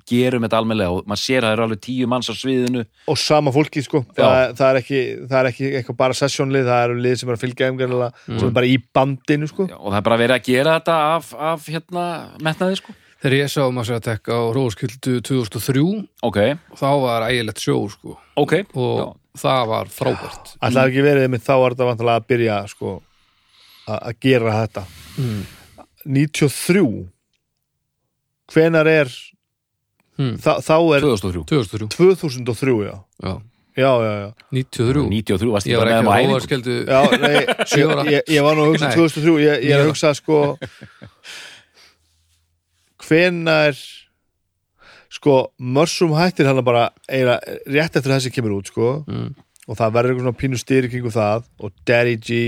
Gerum þetta almennilega og maður sér að það eru alveg tíu manns á sviðinu. Og sama fólki sko. Já. það, það, er ekki, það er ekki eitthvað bara sessjónlið það eru lið sem er að fylgja þeim gerðilega sem er bara í bandinu sko. og það er bara verið að gera þetta af, af hérna, metnaði sko. Þegar ég sá Mass Attack á Róskildu 2003 ok, þá var ægilegt sjó sko. Ok, og já, það var frábært. Það er ekki verið með þá var þetta vantilega að byrja sko, að að gera þetta. Mm. 93 hvenar er Hmm. þá, þá er 2003 2003 2003 já. Já, já, já, já, 93 93 varst Ég bara með á á Róskildu já nei, ég, ég var nú að hugsa Nei. 2003 ég, ég er að hugsa sko hvenar sko mörsum hættir hann bara eiginlega rétt eftir að þessi kemur út sko. Mm. og það verður eitthvað svona pínu styrir kringu það og Daddy G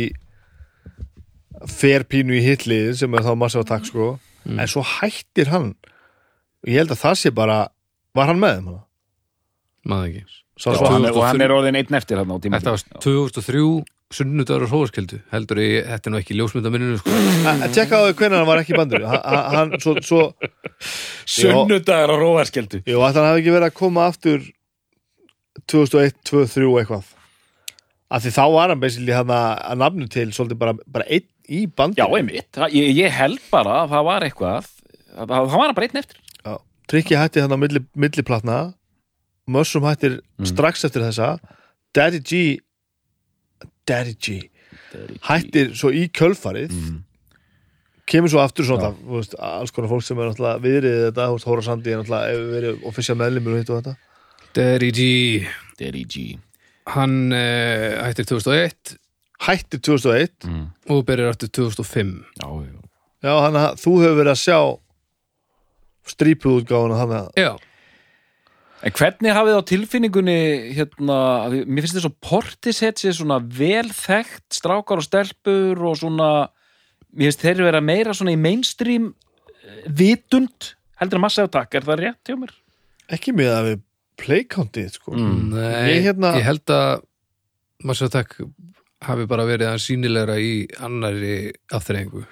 fer pínu í hitlið sem er þá massive attack sko. Mm. en svo hættir hann og ég held að það sé bara var hann með þeim hana? Maður ekki. Sá Já, svo og hann, hann, er, og hann er orðin einn eftir hann á tíma Þetta var 2003 sunnudagur á Róskildu heldur ég, þetta er nú ekki ljósmyndaminninu sko. Að tjekka á því hvernig hann var ekki í bandinu. Hann, svo, svo sunnudagar á róarskeldu jú, að hann hafi ekki verið að koma aftur 2001, 2003 eitthvað. Af því þá var hann basically hann að nafnu til svolítið bara, bara einn í bandinu. Já, einmitt, ég, ég held bara að það var eitthvað að- það það var hann bara einn eftir. Tryggi hætti þannig á milli, milliplatna. Mössum hættir Mm. strax eftir þessa. Daddy G Daddy G hættir svo í kjölfarið. Mm. kemur svo aftur svona þú veist, alls konar fólk sem er náttúrulega viðrið þetta, Hóra Sandi er náttúrulega verið official meðlimur og hitt og þetta. Daddy G. Daddy G. Hann uh, hættir 2001 hættir 2001 mm. og byrjar aftur 2005 já, já. já, hann, þú hefur verið að sjá strípuð útgáfuna þannig að Já, En hvernig hafið á tilfinningunni hérna, mér finnst þess að Portishead sé svona vel þekkt strákar og stelpur og svona mér finnst þeir vera meira svona í mainstream eh, vitund heldur að massa aftak, er það rétt hjá mér? ekki með að við playkountið sko. Mm. nei, Ég hérna- ég held að Mass Attack hafi bara verið að sínilegra í annari afþreyingu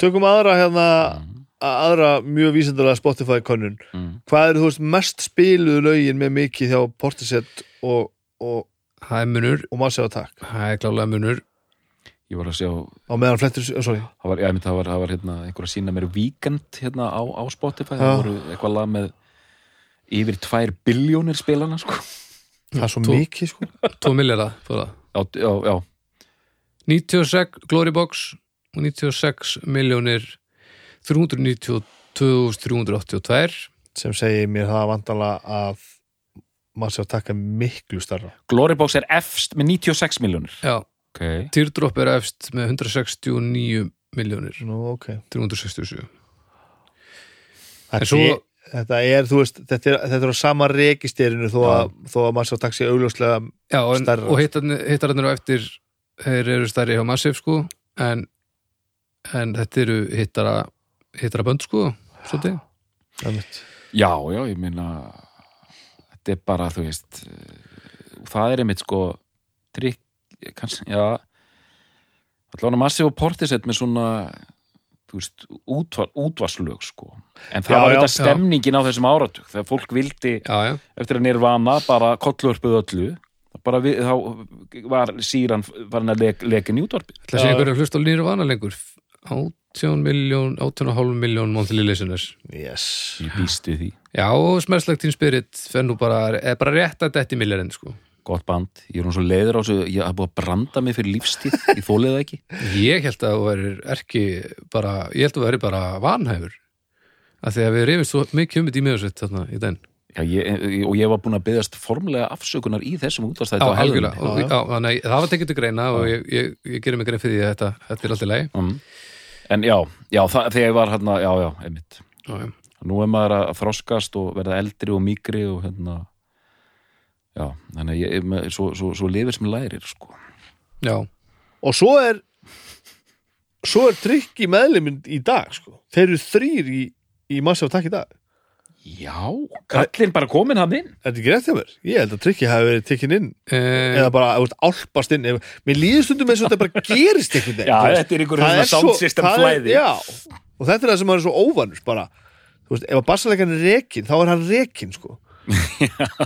tökum aðra hérna aðra mjög vísindalega Spotify könnun Mm. hvað eru þú veist mest spiluðu lögin með mikið hjá Portishead og, og, Það er munur, og Massive Attack það er klálega munur Ég var að sjá, á meðan flettur, oh, sorry það var, ég myndi, það var, það var hérna, einhver að sína mér víkend hérna á, á Spotify, Já. það voru eitthvað lag með yfir tvær biljónir spilana sko. það er svo Tó- mikið sko 2 miljardar fóra. já, já, já, 96 Glory Box og 96 miljónir 392.382 sem segir mér það vantanlega að Massive Attack er miklu starra Glorybox er efst með 96 miljónir Já, okay. Teardrop er efst með 169 miljónir Nú, ok. 367 þetta, svo- er, þetta er, þú veist, þetta er, þetta er á sama registerinu þó að, þó að Massive Attack sé augljóslega Já, en, Stærra. og hittararnir á eftir þeir eru stærri hjá Massive sko. En, en þetta eru hittara hittara bönd sko svolítið. Já, já, ég meina þetta er bara, þú veist það er einmitt sko trikk, kannski, já. Allavega massíf og portisett með svona þú veist, útvar, útvarslög sko, en það Já, var já, þetta stemningin á þessum áratug, þegar fólk vildi Já, já, eftir að nirvana bara kollvörpuð öllu bara við, þá var síran farin að leg, leggin í útvarpið. Ætla að sé einhverju að hlusta á nýru vana lengur 18 miljón, 18,5 miljón monthly listeners. Yes. Ég býst við því, Já, og smerslegt tín spirit fer nú bara, er bara rétt að detti miljarinn sko. Gott band. Ég er hún svo leiður á þessu, ég haf búið að branda mig fyrir lífstíð, ég þólið það ekki. Ég held að þú verir ekki bara, ég held að þú verir bara vanhæfur. Af því að við rifist svo mikið um þetta í meðsveit þarna í den Já, ég, og ég var búin að byggðast formlega afsökunar í þessum útvarstætti Já, á að það var tekið til greina og ég, ég, ég gerir mig grein fyrir því að þetta, þetta er alltaf leið Mm. En já, já það, þegar ég var hérna, já, já, einmitt. já, já. Nú er maður að þroskast og verða eldri og mýgri og hérna, já, þannig ég, með, svo, svo, svo lifir sem lærir, sko. já, og svo er svo er trygg í meðliminn í dag sko. þeir eru þrýr í, í Massive Attack í dag Já, kallinn bara komin hann inn. Er þetta ekki rétt hjá mér? Ég held að tryggi hafi verið tekinn inn. Eh, eða bara, veist, álpast inn. Mér líður stundum eins og þetta bara gerist einhvern veginn Já, þetta er einhverjum er sound system er- flæði. Já, og þetta er það sem er svo óvanur bara, þú veist, ef að bassalegan er rekin þá er hann rekin, sko.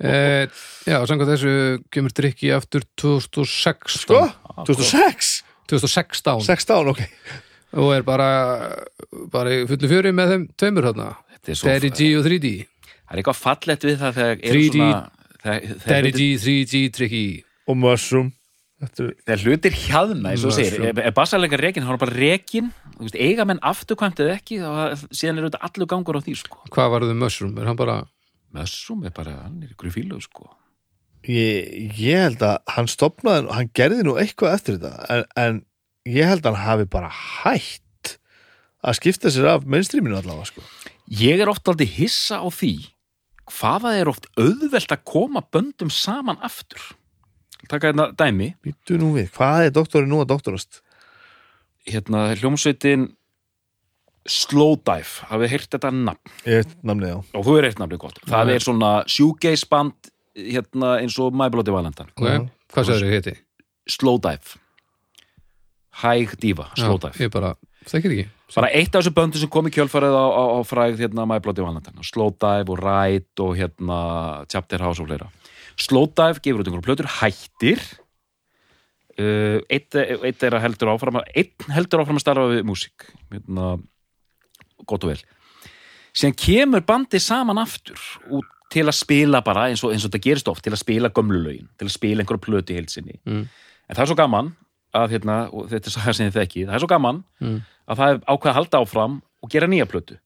Eh, já, samkvæmt þessu kemur drikki aftur 2016 Sko, 2006 2016 16, ok. Og er bara bara í fullu fjöri með þeim tveimur hérna er Daddy G og 3D það er eitthvað fallett við það þegar eru 3D. svona, þegar, Daddy G, 3G, Tricky Og Mushroom Þetta er þegar hlutir hjaðna, eins og þú segir, Mushroom. er, bassalega rekin, hann er bara rekin, þú veist, eiga menn afturkvæmt eða ekki, þá síðan er þetta allur gangur á því, sko. hvað var það Mushroom, er hann bara Mössum er bara, hann er ykkur í fílu, sko. ég, ég held að hann stopnaði, hann gerði nú eitthvað eftir þetta en, en ég held að hann hafi bara hætt að skipta sér af mainstreaminu allavega sko. Ég er oft aldrei hissa á því hvað það er oft auðvelt að koma böndum saman aftur. Taka hérna dæmi, Býtu nú við, hvað er doktorinn nú að doktorast? hérna hljómsveitin Slowdive, hafið heyrt þetta nafn veit namnið á og þú er eitt nafnið gott. Það Nei. er svona shoegaze band hérna eins og My Bloody Valentine. okay. Já. hvað sagður þið heiti? Slowdive. Hæg diva, Slowdive. Já, ég bara, þekkir ekki bara eitt af þessu böndu sem kom í kjölfarið á, á, á fræð hérna My Bloody Valentine. Slowdive og Ride og hérna Chapter House og fleira. Slowdive gefur út einhverjum plötur hættir. Uh, eitt, eitt er að heldur áfram einn heldur áfram að starfa við músík hérna, gott og vel. Síðan kemur bandi saman aftur út til að spila bara eins og, eins og þetta gerist oft til að spila gömlulögin, til að spila einhverju plötu í heilsinni Mm. en það er svo gaman að hérna, og þetta er saga sem þið þekki það er svo gaman Mm. Að það er ákveð að halda áfram og gera nýja plötu.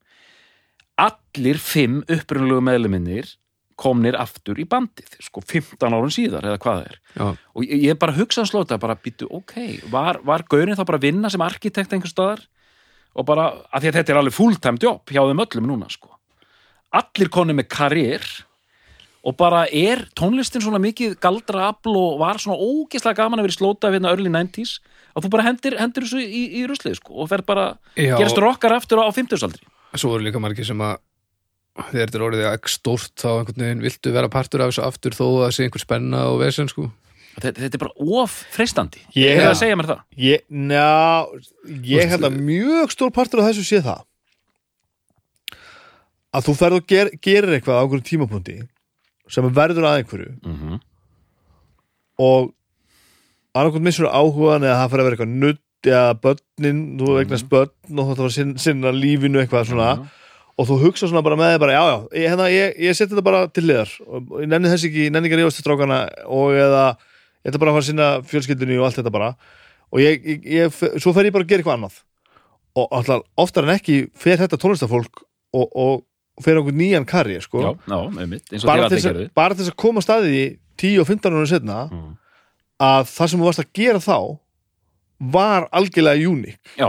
Allir fimm upprunalegu meðluminnir komnir aftur í bandið sko 15 árum síðar eða hvað það er. Já, og ég, ég bara hugsaði slóta bara býtu ok, var, var Gaurin þá bara að vinna sem arkitekt einhver staðar? Og bara, að því að þetta er alveg fulltime job hjá þeim öllum núna sko. Allir konum með karriér og bara er tónlistin svona mikið galdra afl og var svona ógeðslega gaman að vera slóta við early 90s að þú bara hendir, hendir þessu í, í ruslið sko og fer bara, Já. gerast rockar aftur á 50-saldri svo voru líka margir sem að þegar þetta er orðið ekki stórt þá einhvern veginn viltu vera partur af þessu aftur þó að það sé einhver spenna og vesen sko. Þetta, þetta er bara of freistandi. Ég- er að segja mér það. Ég, njá, ég held að mjög stór partur af þessu sé það. Að þú ferð og ger, gerir eitthvað á einhverjum tímapunkti sem verður að einhverju mm -hmm. og annarkvæmt missur áhugan eða það fyrir að vera eitthvað nutt eða börnin, þú eignast börn og þetta var sinna, sinna lífinu eitthvað svona. Og þú hugsa svona bara með þig bara, já, já, ég, hérna, ég, ég seti þetta bara til liðar og ég nenni þess ekki, ég nenni ekki að rífast til strákana og eða, ég ætla bara að fara að sinna fjölskyldunni og allt þetta bara. Og ég, ég, svo fer ég bara að gera eitthvað annað. Og alltaf oftar en ekki fer þetta tónlistafólk og, og fer okkur nýjan karri, sko. Bara til, þess að, að koma staði 10 og 15 ára setna Mm. Að það sem þú varst að gera þá var algjörlega uník já,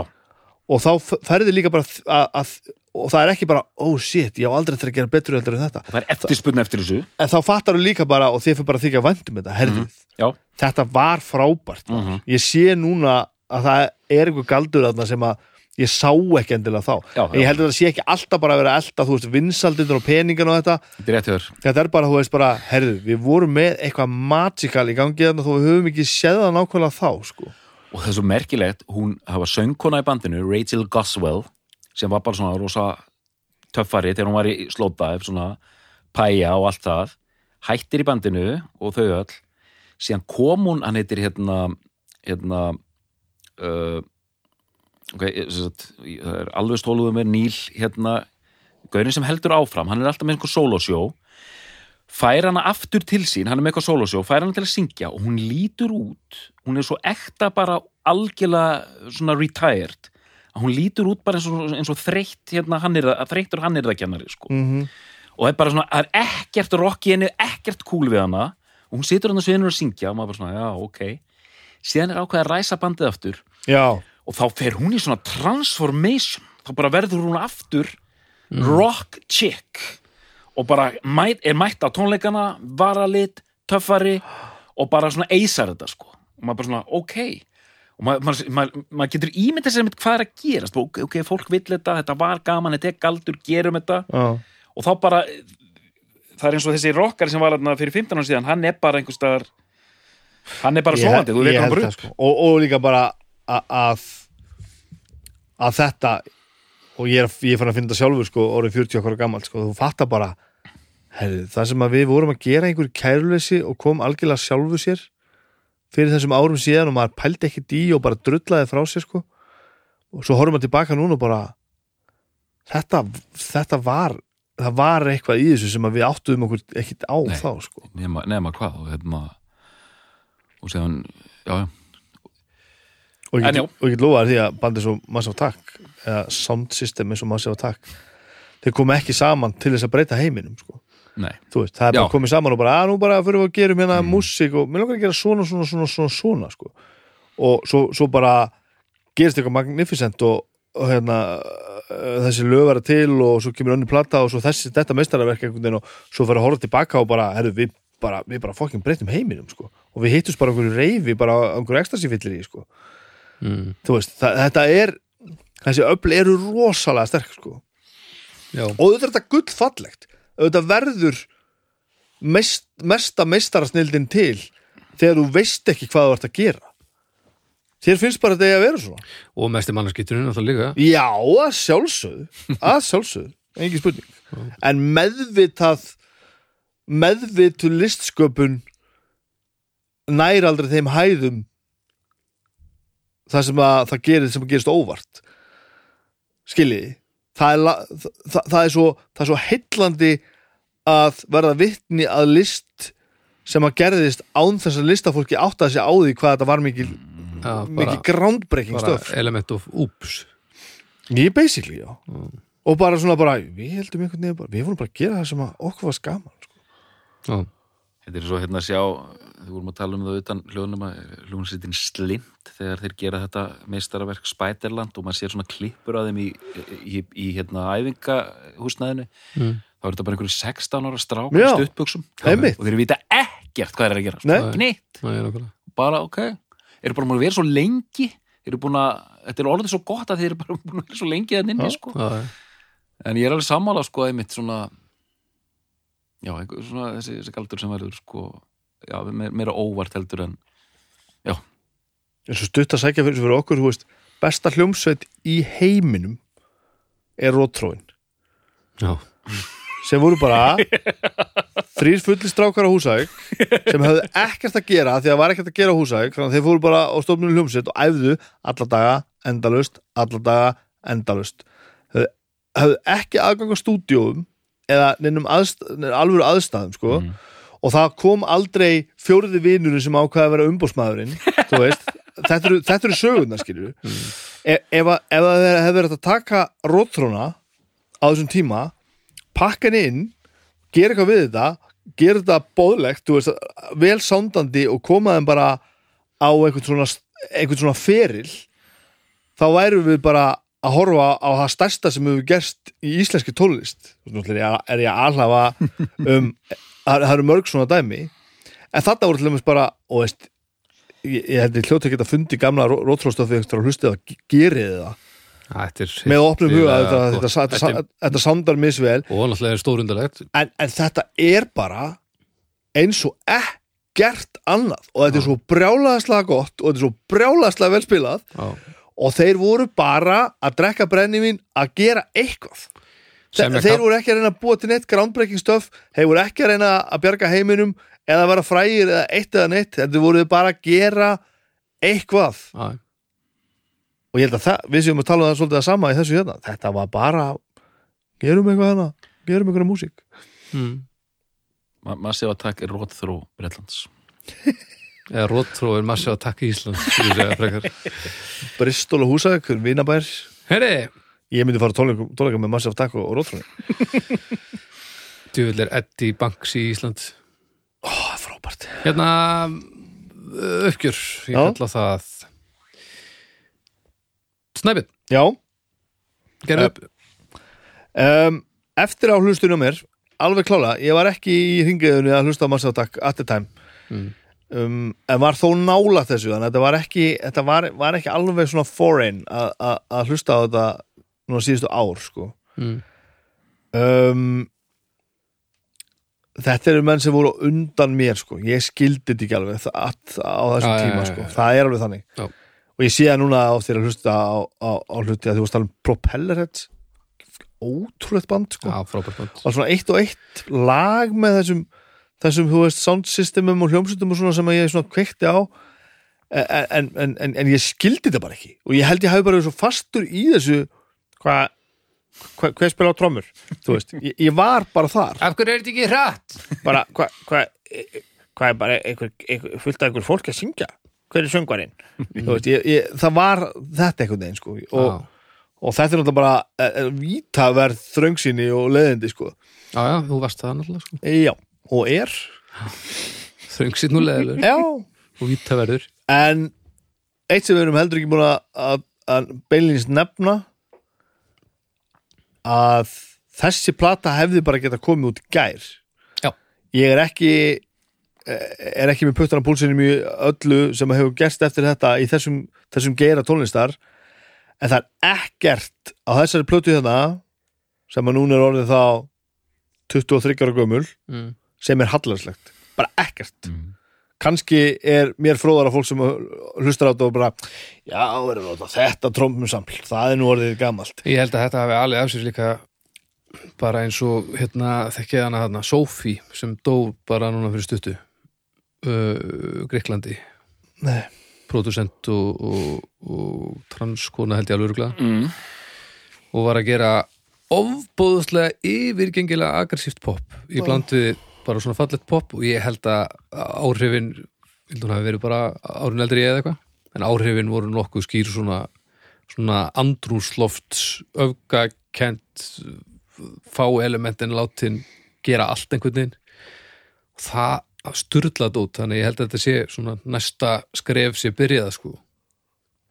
og þá ferði líka bara að, að og það er ekki bara, oh shit, ég á aldrei eftir að gera betur en þetta, það er eftirspunni eftir þessu. En þá fattar þú líka bara og þið fyrir bara að þykja vandum þetta, herðið já, þetta var frábært Mhm. ég sé núna að það er einhver galdur þarna sem að ég sá ekki endilega þá. Já, en ég já. held að það sé ekki alltaf bara að vera elda þú veist, vinsaldindur og peningan og þetta. Hjör þetta er bara, þú veist bara, herðu, við vorum með eitthvað magical í gangi þarna þó við höfum ekki séð það nákvæmlega þá, sko. Og það er svo merkilegt, hún var söngkona í bandinu, Rachel Goswell sem var bara svona rosa töffari þegar hún var í slótaðið svona pæja og allt það hættir í bandinu og þau öll. Síðan kom hún, hann heitir hérna hérna uh, ok, sem sagt, það er alveg stóluðu með Níl hérna, gaurin sem heldur áfram hann er alltaf með einhver sólosjó fær hana aftur til sín, hann er með eitthvað sólosjó, fær hana til að syngja og hún lítur út, hún er svo ekta bara algjörlega svona retired, hún lítur út bara eins og, eins og þreytt hérna hann er það, þreyttur hann er það kennari sko. mm og það er bara svona, það er ekkert rock í henni ekkert cool við hana. Og hún situr hann að sviðinu og syngja og maður bara svona, já, ok. Síðan er ákveð að ræsa bandið aftur. Já, og þá fer hún í svona transformation. Þá bara verður hún aftur rock chick. Og bara mæt, er mætt á tónleikana varalit, töffari og bara svona eisar þetta sko. Og maður bara svona, ok. Og maður, maður, maður getur ímyndið sér með hvað er að gerast. Ok, ok, fólk vill þetta, þetta var gaman þetta er galdur, gerum þetta. Já, og þá bara það er eins og þessi rockari sem var fyrir 15 ára síðan hann er bara einhvers staðar hann er bara sofandi, þú ég veitir hann bara upp. sko. og, og líka bara að að þetta og ég er, ég er fann að finna þetta sjálfur sko, orðið 40 okkar gammal sko, þú fattar bara herri, það sem að við vorum að gera einhverju kærleysi og kom algjörlega sjálfu sér fyrir þessum árum síðan og maður pældi ekki dí og bara drullaði frá sér sko og svo horfum maður tilbaka núna og bara þetta, þetta var það var eitthvað í þessu sem við áttuðum okkur ekkit á Nei. þá sko nema, nema hvað og hérna og séðan, já, já og ég get, lofa þér því að bandið svo Massive Attack eða Sound System eins og Massive Attack þeir komu ekki saman til þess að breyta heiminum sko. veist, það er bara komið saman og bara að nú bara fyrir við að gera hérna músík og mér langar að gera svona, svona, svona, svona, svona sko. og svo, svo bara gerist eitthvað magnificent og, og hérna uh, þessi lög vera til og svo kemur önni plata og svo þessi, þetta veginn og svo fyrir að horfa tilbaka og bara, herru, við bara, við bara fokkin breytum heiminum sko. og við hittumst bara einhverju reyfi, bara einhverju ekstasífyllir í sko mm. þú veist, það, þetta er þessi öfl eru rosalega sterk sko. Já, og auðvitað er þetta gullfallegt auðvitað verður mest, mesta meistarasnildin til þegar þú veist ekki hvað þú ert að gera. Þér finnst bara þetta að vera svona. Og mest er mannarskýturinn alltaf líka. Já, að sjálfsögðu. Að sjálfsögðu, engin spurning. En meðvitað meðvitu listsköpun nær aldrei þeim hæðum það sem að það gerir sem að gerist óvart. Skiljiði það er, það, það, er svo, það er svo heillandi að verða vittni að list sem að gerðist án þess að listafólki áttaði sig á því hvað þetta var mikil, Já, mikil groundbreaking stöf element of oops. Ég basically, já. Og bara svona bara, við heldum einhvern veginn bara, við vorum bara að gera það sem að okkur var skaman sko. Já, Þetta er svo hérna að sjá, þú vorum að tala um það utan hljóðnum að hljóðnsitin slind þegar þeir gera þetta meistaraverk Spæderland og maður sér svona klippur að þeim í, í, í hérna æfingahúsnæðinu. Mm. þá er þetta bara einhverju 16 ára strák í Einmitt. og þeir vita ekkert hvað eru að gera. Neitt, er bara ok. Eru bara búin að vera svo lengi. Eru búin að, þetta er orðið svo gott að þeir eru bara búin að vera svo lengi að nynni sko. En ég er alveg sammála sko einmitt svona já, svona þessi, þessi galdur sem verður sko, já, meira, óvart heldur en eins og stutt að sækja fyrir, fyrir okkur þú veist, besta hljómsveit í heiminum er rótróin Já. sem voru bara þrýr fulli strákar á húsæk sem höfðu ekkert að gera því að það var ekkert að gera á húsæk þannig að þeir fóru bara á stofnunum hljómsveit og æfðu alla daga endalust alla daga endalust höfðu, höfðu ekki aðgang á stúdíóum eða neinum aðst, alvöru aðstæðum sko Mhm. Og það kom aldrei fjóriði vinurinn sem ákvaði að vera umbósmaðurinn þetta eru, þetta eru sögurnar skilju e ef, að- ef það hefur verið að taka rótþróna á þessum tíma pakka henni inn, gera eitthvað við þetta gera þetta bóðlegt veist, vel sándandi og koma þeim bara á einhvern svona, einhvern svona feril þá værum við bara að horfa á það stærsta sem hefur gerst í íslenski ég, er ég að alhafa um það það eru mörg svona dæmi. En þetta voru til dæmis bara og veist, ég, ég held ég hljóta ekki að fundi gamla rótróstofi og hlustið að gerið það Þetta er með opnum huga þetta, sándar misvel. Og náttúrulega er stórundalegt en, en þetta er bara eins og ekkert annað. Og þetta er svo brjálaðslega gott og þetta er svo brjálaðslega vel spilað. Já. og þeir voru bara að drekka brennivín að gera eitthvað Er þeir kap- voru ekki að reyna að búa til neitt groundbreaking stöf þeir voru ekki að reyna að bjarga heiminum eða vera frægir eða eitt eða neitt þetta voru bara að gera eitthvað. Já, og ég held að það, við séum að tala um það svolítið að sama í þessu hérna, þetta var bara gerum eitthvað hana, gerum eitthvað músík. Mm. ma Massive Attack er rótþró Bretlands. Eða róttróður massi að takka Ísland skulle ég segja frekar. Bristol og Húsavík, Vinabær. Herri, ég myndi fara tónleika, með Massive Attack og, Rótróni djúvill er Eddie Banks í Ísland. Ó, frábært. Hérna uh, uppgjör, ég Já. kalla það Snæbjörn, Já, gerðu upp. Um, eftir á hlustunum mér alveg klála, ég var ekki í hringiðunni að hlusta Massa Attack at the time. Mm. um, en var þó nála þessu þannig að þetta var ekki, þetta var, var ekki alveg svona foreign að- að að hlusta á þetta núna síðustu ár sko. Mm. um, þetta eru menn sem voru undan mér sko, ég skildi þetta ekki alveg það, á þessum já, tíma já, sko, já. það er alveg þannig. Já. og ég sé það núna á þér að hlusta á, á, á hluti að þú varst alveg Propellerheads. Ótrúlegt band sko. Já, band. Var svona eitt og eitt lag með þessum þessum, þú veist, sound systemum og hljómsveitum og svona sem að ég svona kveikti á. En, en, en, en ég skildi þetta bara ekki. Og ég held ég hafi bara verið svo fastur í þessu hvað hva, hver spila á veist, ég, ég var bara þar. Af hverju er þetta ekki hratt? bara, hvað hva, hva er bara einhver, einhver, fullt af einhver fólk að syngja? Hver er söngvarinn? Það var þetta einhvern veginn sko. Og, og þetta er náttúrulega bara e, e, vítaverð þröngsinni og leðindi sko. Já, já, þú varst það náttúrulega sko. já, og er. Þröngsitt nú leðilegur já, og vítaverður. En eitt sem við erum heldur ekki búin að, beinlýnist nefna að þessi plata hefði bara geta komið út gær Já. ég er ekki er ekki með puttan á púlsinum í öllu sem hefur gerst eftir þetta í þessum, þessum geira tónlistar en það er ekkert á þessari plötu þetta sem að núna er orðið þá 23 ára gömul mm. sem er hallarslegt, bara ekkert Mm. Kannski er mér fróðara fólk sem hlustar á þetta og bara já, er þetta trómmusaml það er nú orðið gamalt Ég held að þetta hafi alveg af sér líka bara eins og hérna þekkið hana hana, Sophie sem dó bara núna fyrir stuttu uh, Greiklandi Nei. producent og, og, og transkona held ég alveg örgulega Mm. og var að gera ofbóðslega yfirgengilega aggressíft pop í bland við bara svona fallegt pop og ég held að áhrifin hún hafi verið bara árin eldri ég eða eitthvað en áhrifin voru nokkuð skýr svona, svona andrúslofts öfgakent fá elementin látin gera allt einhvern veginn. Og það sturlað út þannig ég held að þetta sé svona næsta skref sé byrjaða sko.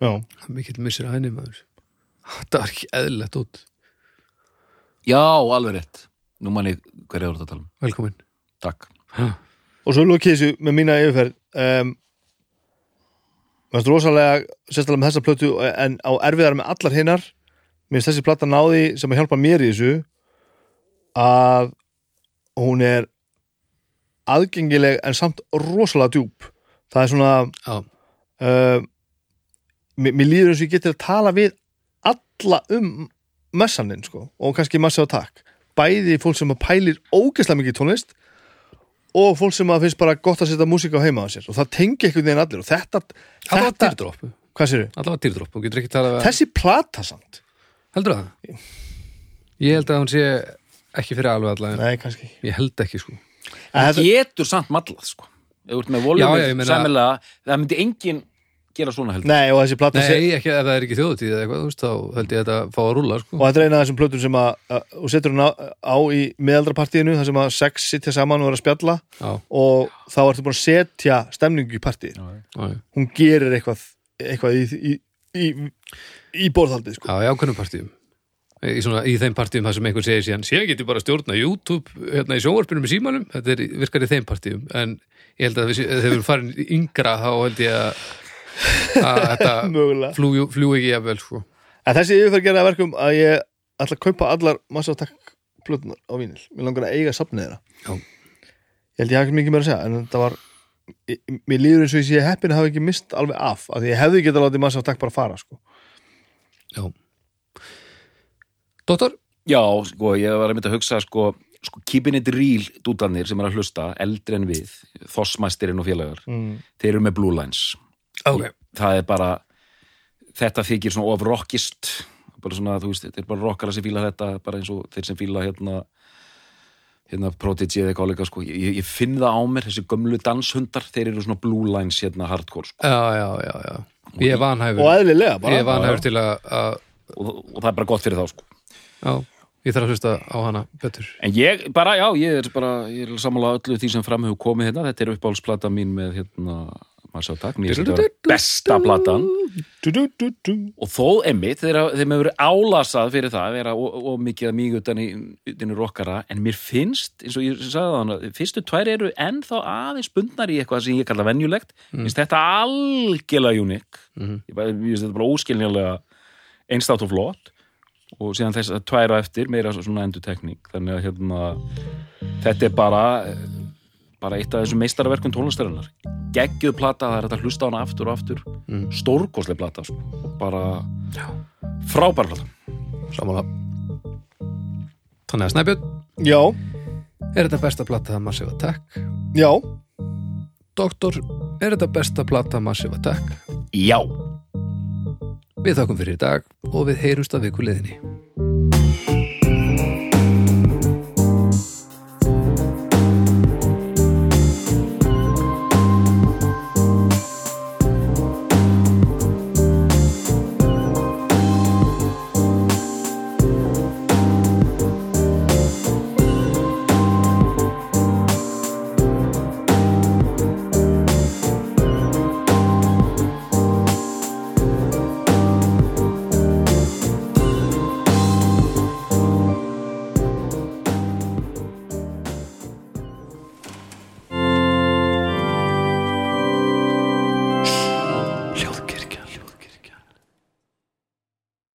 Já, mikill missir að henni maður. Þetta var ekki eðlilegt út. Já, alveg rétt. Nú man ég hverja voru þetta að tala um. Velkomin Takk og svo lókið þessu með mína yfirferð um, mér finnst rosalega sérstaklega með þessa plötu en á erfiðar með allar hinnar mér finnst þessi plata náði sem að hjálpa mér í þessu að hún er aðgengileg en samt rosalega djúp. Það er svona já, uh, mér, mér líður eins og ég getur að tala við alla um messaninn sko og kannski massi á takk. Bæði fólk sem að pælir ógeðslega mikið tónlist og fólk sem að finnst bara gott að setja músík á heima á sér. Og það tengi einhvern veginn allir og þetta, allavega þetta dýrdrópp hvað sér allavega dýrdrópp, þú getur ekki talað við þessi plata samt. Heldur það? ég held að hún sé ekki fyrir alveg allavega nei kannski ég held ekki sko. Það þetta, getur samt mallað sko. Ef þú ert með Já, já, ég meina- Það myndi enginn gera svona heldur? Nei og þessi plata sé, nei, ekki ef það er ekki þjóðutíð eða eitthvað, þú veist, þá held ég að þetta fá að rúlla sko. og þetta er eina af þessum plötum sem að, að og setur hún á, á í miðaldrapartíinu þar sem að sex sitja saman og er að spjalla. Já, og þá ertu búin að setja stemningu í partíð já, já, hún gerir eitthvað, eitthvað í, í, í, í borðhaldið sko. já, í ákveðnum partíum. Í, svona, í þeim partíum þar sem einhver segir síðan sé geti bara stjórna YouTube hérna í sjónvarpinu með símanum, þetta er, virkar í þeim partíum. En ég held að þegar við farin yngra þá held ég að, að þetta fljú, ekki jafnvel sko. en þessi yfirferð gerði að verkum að ég ætla að kaupa allar massa takk plötunar á vínil mér langar að eiga safnið þeirra Já. ég held ég hafi ekki mikið meira að segja en þetta var ég- mér líður eins og ég sé heppin að hafa ekki mist alveg af af því ég hefði getað látið massa takk bara fara sko. já Dóttor, Já, sko, ég var að mynda að hugsa sko, sko keeping it real dútanir sem er að hlusta, eldri en við Þossmæstirinn og félagar mm. þeir eru með Blue Lines ok. Það er bara þetta þykir svona of rockist bara svona, þú veist, þetta er bara rockara sem fíla þetta bara eins og þeir sem fíla hérna hérna Prodigy eða líka sko. ég, ég finn það á mér, þessi gömlu danshundar þeir eru svona Blue Lines hérna hardcore sko. Já, já, já, já. Ég er vanhæfur. Og eðlilega Ég bara er vanhæfur til að, að og, og það er bara gott fyrir þá sko. Já, ég þarf að hlusta á hana betur. En ég, bara, já, ég er bara ég er sammála öllu því sem fram hefur komið hérna. Þetta er uppáhaldsplata mín með hérna takk, mér finnst þetta vera besta platan. Og þó emmitt, þeir, þeim hefur verið álasað fyrir það, vera og mikið að mjög utan í, í rockara, en mér finnst eins og ég sagði þannig, fyrstu tvær eru ennþá aðeins bundnar í eitthvað sem ég kalla venjulegt, finnst þetta algjörlega unik, Mhm. ég finnst þetta bara óskiljanlega einstátt og flott. Og síðan þess að tværa eftir meira svona endutekning, þannig að hérna þetta er bara bara eitt af þessum meistarverkum tónlistarinnar geggjuð plata, það er að hlusta á hana aftur og aftur Mm. stórkoslega plata sko. og bara Já. frábær plata Samanlega Þannig að Snæbjörn, Já, er þetta besta plata Massive Attack? já Doktor, er þetta besta plata Massive Attack? Já Við þakkum fyrir í dag og við heyrumst að viku liðinni